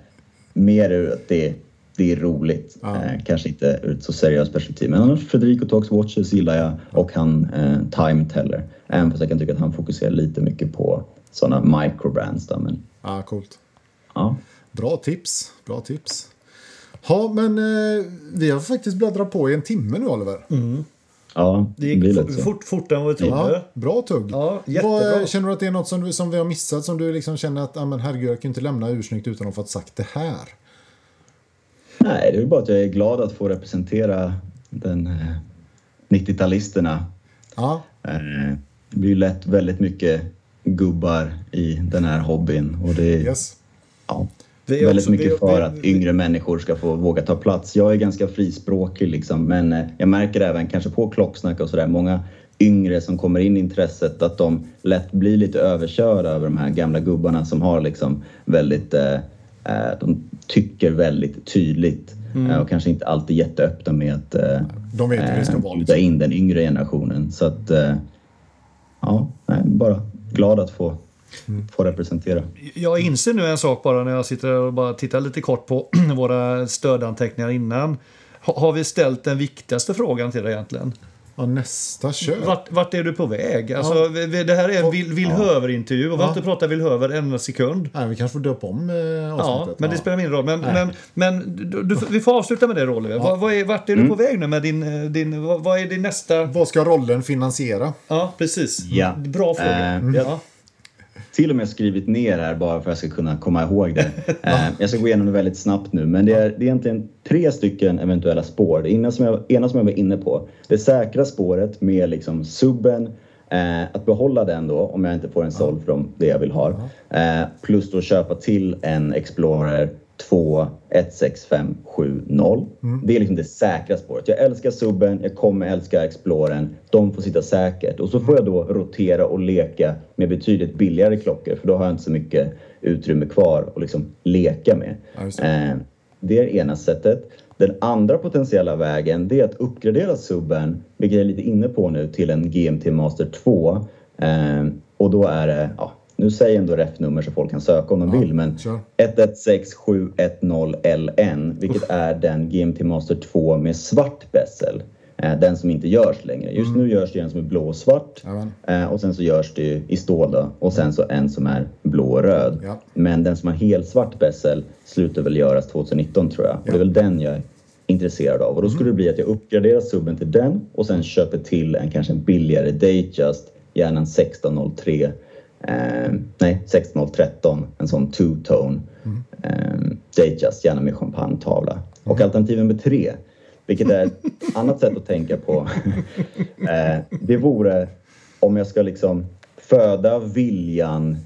mer ur att det, det är roligt. Ja. Eh, kanske inte ur ett så seriöst perspektiv. Men annars Federico Talks Watches gillar jag och han eh, Time Teller. Även fast jag kan tycka att han fokuserar lite mycket på sådana microbrands. Då, men, Ja, coolt. ja. Bra tips. Bra tips. Ja, men eh, vi har faktiskt bläddrat på i en timme nu, Oliver. ja, Det det gick lite så. fort, fortare än vad vi trodde. Ja, bra tugg. Ja, jättebra. Vad, känner du att det är något som, du, som vi har missat som du liksom känner att ah, men herregud, jag kan inte lämna ursnyggt utan att ha fått sagt det här? Nej, det är bara att jag är glad att få representera den eh, 90-talisterna. Ja, Eh, det blir ju lätt väldigt mycket gubbar i den här hobbyn. Och det är, yes. ja, Vi är väldigt också- mycket vi- för vi- att yngre människor ska få våga ta plats. Jag är ganska frispråkig liksom, men eh, jag märker även kanske på klocksnack och sådär, många yngre som kommer in i intresset att de lätt blir lite överkörda över de här gamla gubbarna som har liksom väldigt, eh, eh, de tycker väldigt tydligt eh, och kanske inte alltid jätteöppna med att eh, De vet hur det ska eh, vara. Liksom. in den yngre generationen. Så att, ja, nej, bara glad att få, få representera. Jag inser nu en sak bara när jag sitter och bara tittar lite kort på [CLEARS THROAT] våra stödanteckningar innan. Ha- Har vi ställt den viktigaste frågan till dig egentligen? Ja, nästa kör. Vart, vart är du på väg? Alltså, vi- Det här är en Will, Will Höver-intervju och vi har Ja. inte pratat Höver en sekund. Nej, vi kanske får döpa om eh, Ja, avsnittet. men det spelar mindre roll. Men, men, men du, du, vi får avsluta med det Oliver. Vad, vad är, vart är du på väg nu med din... eh, din vad, vad är din nästa... Vad ska rollen finansiera? Ja, precis. Ja. Bra fråga. Eh, ja. Till och med skrivit ner här bara för att jag ska kunna komma ihåg det. [LAUGHS] Eh, jag ska gå igenom det väldigt snabbt nu, men det är, det är egentligen tre stycken eventuella spår. Det ena som jag, ena som jag var inne på, det säkra spåret med liksom subben, eh, att behålla den då om jag inte får en såld från det jag vill ha. Eh, plus då köpa till en Explorer 2 16570. Det är liksom det säkra spåret. Jag älskar subben, jag kommer älska Explorern. De får sitta säkert. Och så får jag då rotera och leka med betydligt billigare klockor för då har jag inte så mycket utrymme kvar att liksom leka med. Det. Eh, det är ena sättet. Den andra potentiella vägen det är att uppgradera subben, vilket jag är lite inne på nu, till en GMT Master 2. Eh, och då är det, ja, nu säger jag ändå rätt-nummer så folk kan söka om de Ja, vill, men kör. 116710LN, vilket är den GMT Master 2 med svart bezel. Eh, den som inte görs längre. Just nu görs det en som är blå och svart Jajamän. eh, och sen så görs det i stål då, och sen så en som är blå och röd. Ja. Men den som har helsvart bezel slutar väl göras 2019 tror jag. Och det är väl den jag är intresserad av. Och då skulle det bli att jag uppgraderar subben till den och sen köper till en kanske en billigare Datejust, gärna en 1603 Eh, nej, 1613, en sån two-tone eh, Datejust, gärna med champagnetavla. Och alternativ nummer tre, vilket är ett [LAUGHS] annat sätt att tänka på, [LAUGHS] eh, det vore om jag ska liksom föda viljan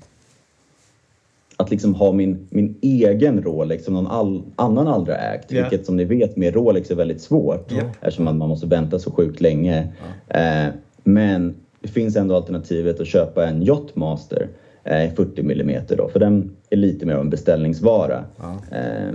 att liksom ha min, min egen Rolex som någon all, annan aldrig har ägt. Ja. Vilket som ni vet med Rolex är väldigt svårt Ja. eftersom man, man måste vänta så sjukt länge. Eh, men det finns ändå alternativet att köpa en Yachtmaster eh, 40 mm då, för den är lite mer av en beställningsvara. Ja. Eh,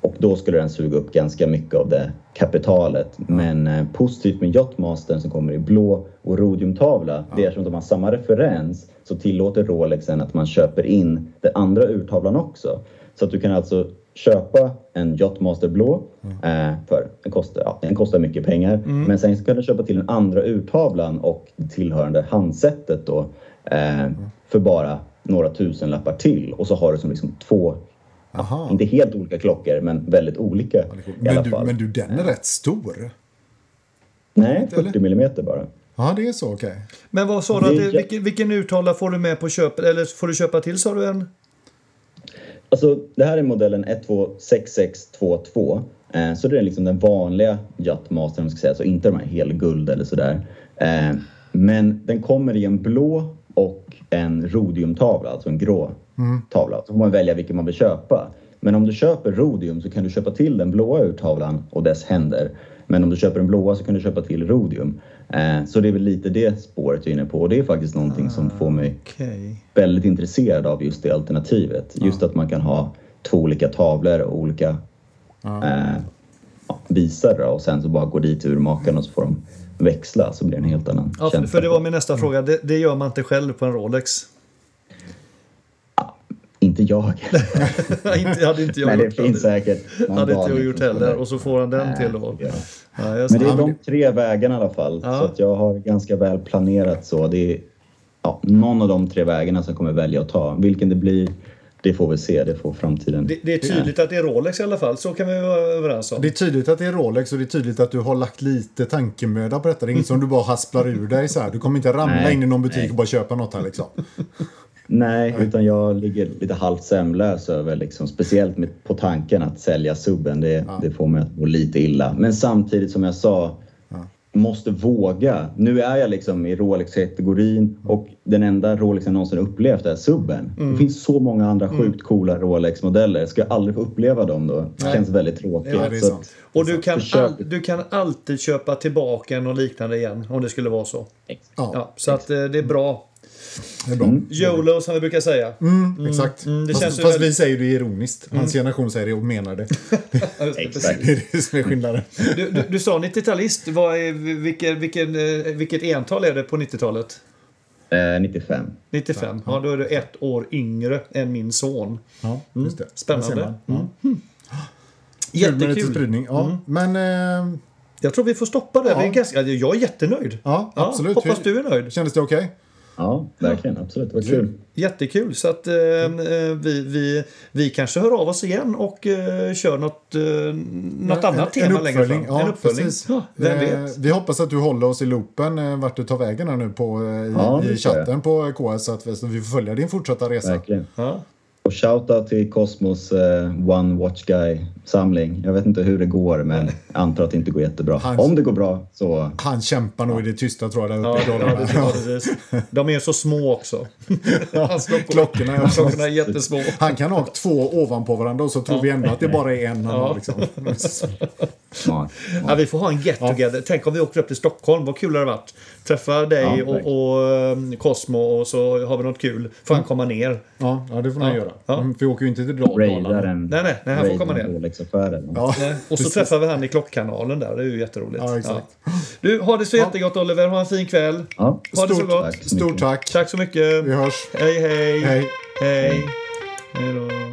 och då skulle den suga upp ganska mycket av det kapitalet. Men eh, positivt med Yachtmastern som kommer i blå och rhodiumtavla, det är eftersom de har samma referens så tillåter Rolexen att man köper in den andra urtavlan också. Så att du kan alltså köpa en Yachtmaster blå eh, för den kostar, ja, den kostar mycket pengar. Men sen kan du köpa till den andra urtavlan och tillhörande handsättet då eh, för bara några tusen lappar till och så har du som liksom två Aha. inte helt olika klockor, men väldigt olika i alla Men du, fall. men du, den är rätt stor. Nej, eller? 40 millimeter bara. Ja, det är så, okej. Men vad sa du? Att vilken, vilken urtavla får du med på köpet? Eller får du köpa till sa du en? Alltså, det här är modellen 126622. Eh, så det är liksom den vanliga man ska säga, så inte de här helguld eller sådär. Eh, men den kommer i en blå och en rhodiumtavla, alltså en grå tavla. Så får man välja vilken man vill köpa. Men om du köper rhodium så kan du köpa till den blåa urtavlan och dess händer. Men om du köper den blåa så kan du köpa till rhodium. Eh, så det är väl lite det spåret jag är inne på och det är faktiskt någonting som får mig Okej. väldigt intresserad av just det alternativet. Just att man kan ha två olika tavlor och olika eh, ja, visare och sen så bara gå dit urmakarna och så får de växla så blir det en helt annan Ja, för, känsla. för det var min nästa fråga. Det, det gör man inte själv på en Rolex. Inte jag. [LAUGHS] inte, hade inte jag Men det gjort. finns säkert någon hade inte jag gjort heller. Och så får han den Nej, till då. ja. Ja, Men det det. är de tre vägarna i alla fall. Ja. Så att jag har ganska väl planerat så. Det är ja, någon av de tre vägarna som jag kommer välja att ta. Vilken det blir, det får vi se. Det får framtiden. Det, det är tydligt att det är Rolex i alla fall. Så kan vi vara överens om. Det är tydligt att det är Rolex och det är tydligt att du har lagt lite tankemöda på detta. Det är inget som du bara hasplar ur dig så här. Du kommer inte ramla Nej, in i någon butik nej. och bara köpa något här liksom. [LAUGHS] Nej, utan jag ligger lite halvt sömnlös över, liksom, speciellt med, på tanken att sälja subben. Det, det får mig att må lite illa. Men samtidigt som jag sa, måste våga. Nu är jag liksom i Rolex-kategorin och den enda Rolex jag någonsin upplevt är subben. Det finns så många andra sjukt coola Rolex-modeller. Ska jag aldrig få uppleva dem då? Det känns väldigt tråkigt. Ja, det är Så att- Och du kan, all, du kan alltid köpa tillbaka en och liknande igen om det skulle vara så. Ja, Ja, så att eh, det är bra. Det är bra. YOLO som vi brukar säga. Mm, exakt. mm, det fast känns fast väldigt- vi säger det ironiskt. Hans generation säger det och menar det. [LAUGHS] Ja, det, Exakt. Det är det som är skillnaden. Du, du, du sa 90-talist. Vad är, vilken, vilken, eh, vilket ental är det på 90-talet? Eh, 95. 95. Ja, då är du ett år yngre än min son. Ja, just det. Spännande. Där ser man. Ja. Kul med lite Jättekul. spridning. Ja, men... Eh, Jag tror vi får stoppa där. Ja. Vi är ganska, jag är jättenöjd. ja, absolut. Hoppas Hur- du är nöjd. Kändes det okej? Ja, verkligen. Absolut. Det var kul. Jättekul. Så att eh, eh, vi, vi, vi kanske hör av oss igen och eh, kör något, eh, något annat en, tema en längre fram. Ja, en uppföljning. Ja, vem Eh, vet? Vi hoppas att du håller oss i loopen eh, vart du tar vägen här nu på, eh, i, Ja, i jag. chatten på KS så att vi får följa din fortsatta resa. Verkligen. Ja. Och shoutout till Cosmos eh, One Watch Guy-samling. Jag vet inte hur det går, men jag antar att det inte går jättebra. Han- Om det går bra så... Han kämpar nog i det tysta tror jag där Ja, ja, det jag precis. De är så små också. Klockor. Klockorna är också. Klockorna är jättesmå. Han kan ha två ovanpå varandra och så tror vi ändå att det bara är en han har. Liksom. Ja, vi får ha en get together. Tänk om vi åker upp till Stockholm. Vad kul det hade varit. Träffa dig Ja, och, och um, Cosmo och så har vi något kul. Får han komma ner? Ja, ja, det får han Ja, göra. ja. Mm, för vi åker ju inte till Dal- Raidar Dalarna. en... Nej, nej, nej, han får komma ner. Rolex-affären. Ja. Och så träffar vi han i klockkanalen där. Det är ju jätteroligt. Ja, exakt. Du, ha det så jättegott Oliver. Ha en fin kväll. Ja. Ha det så Stort gott. Tack så Stort tack. Tack så mycket. Vi hörs. Hej, hej. Hej. Hej. Hej då.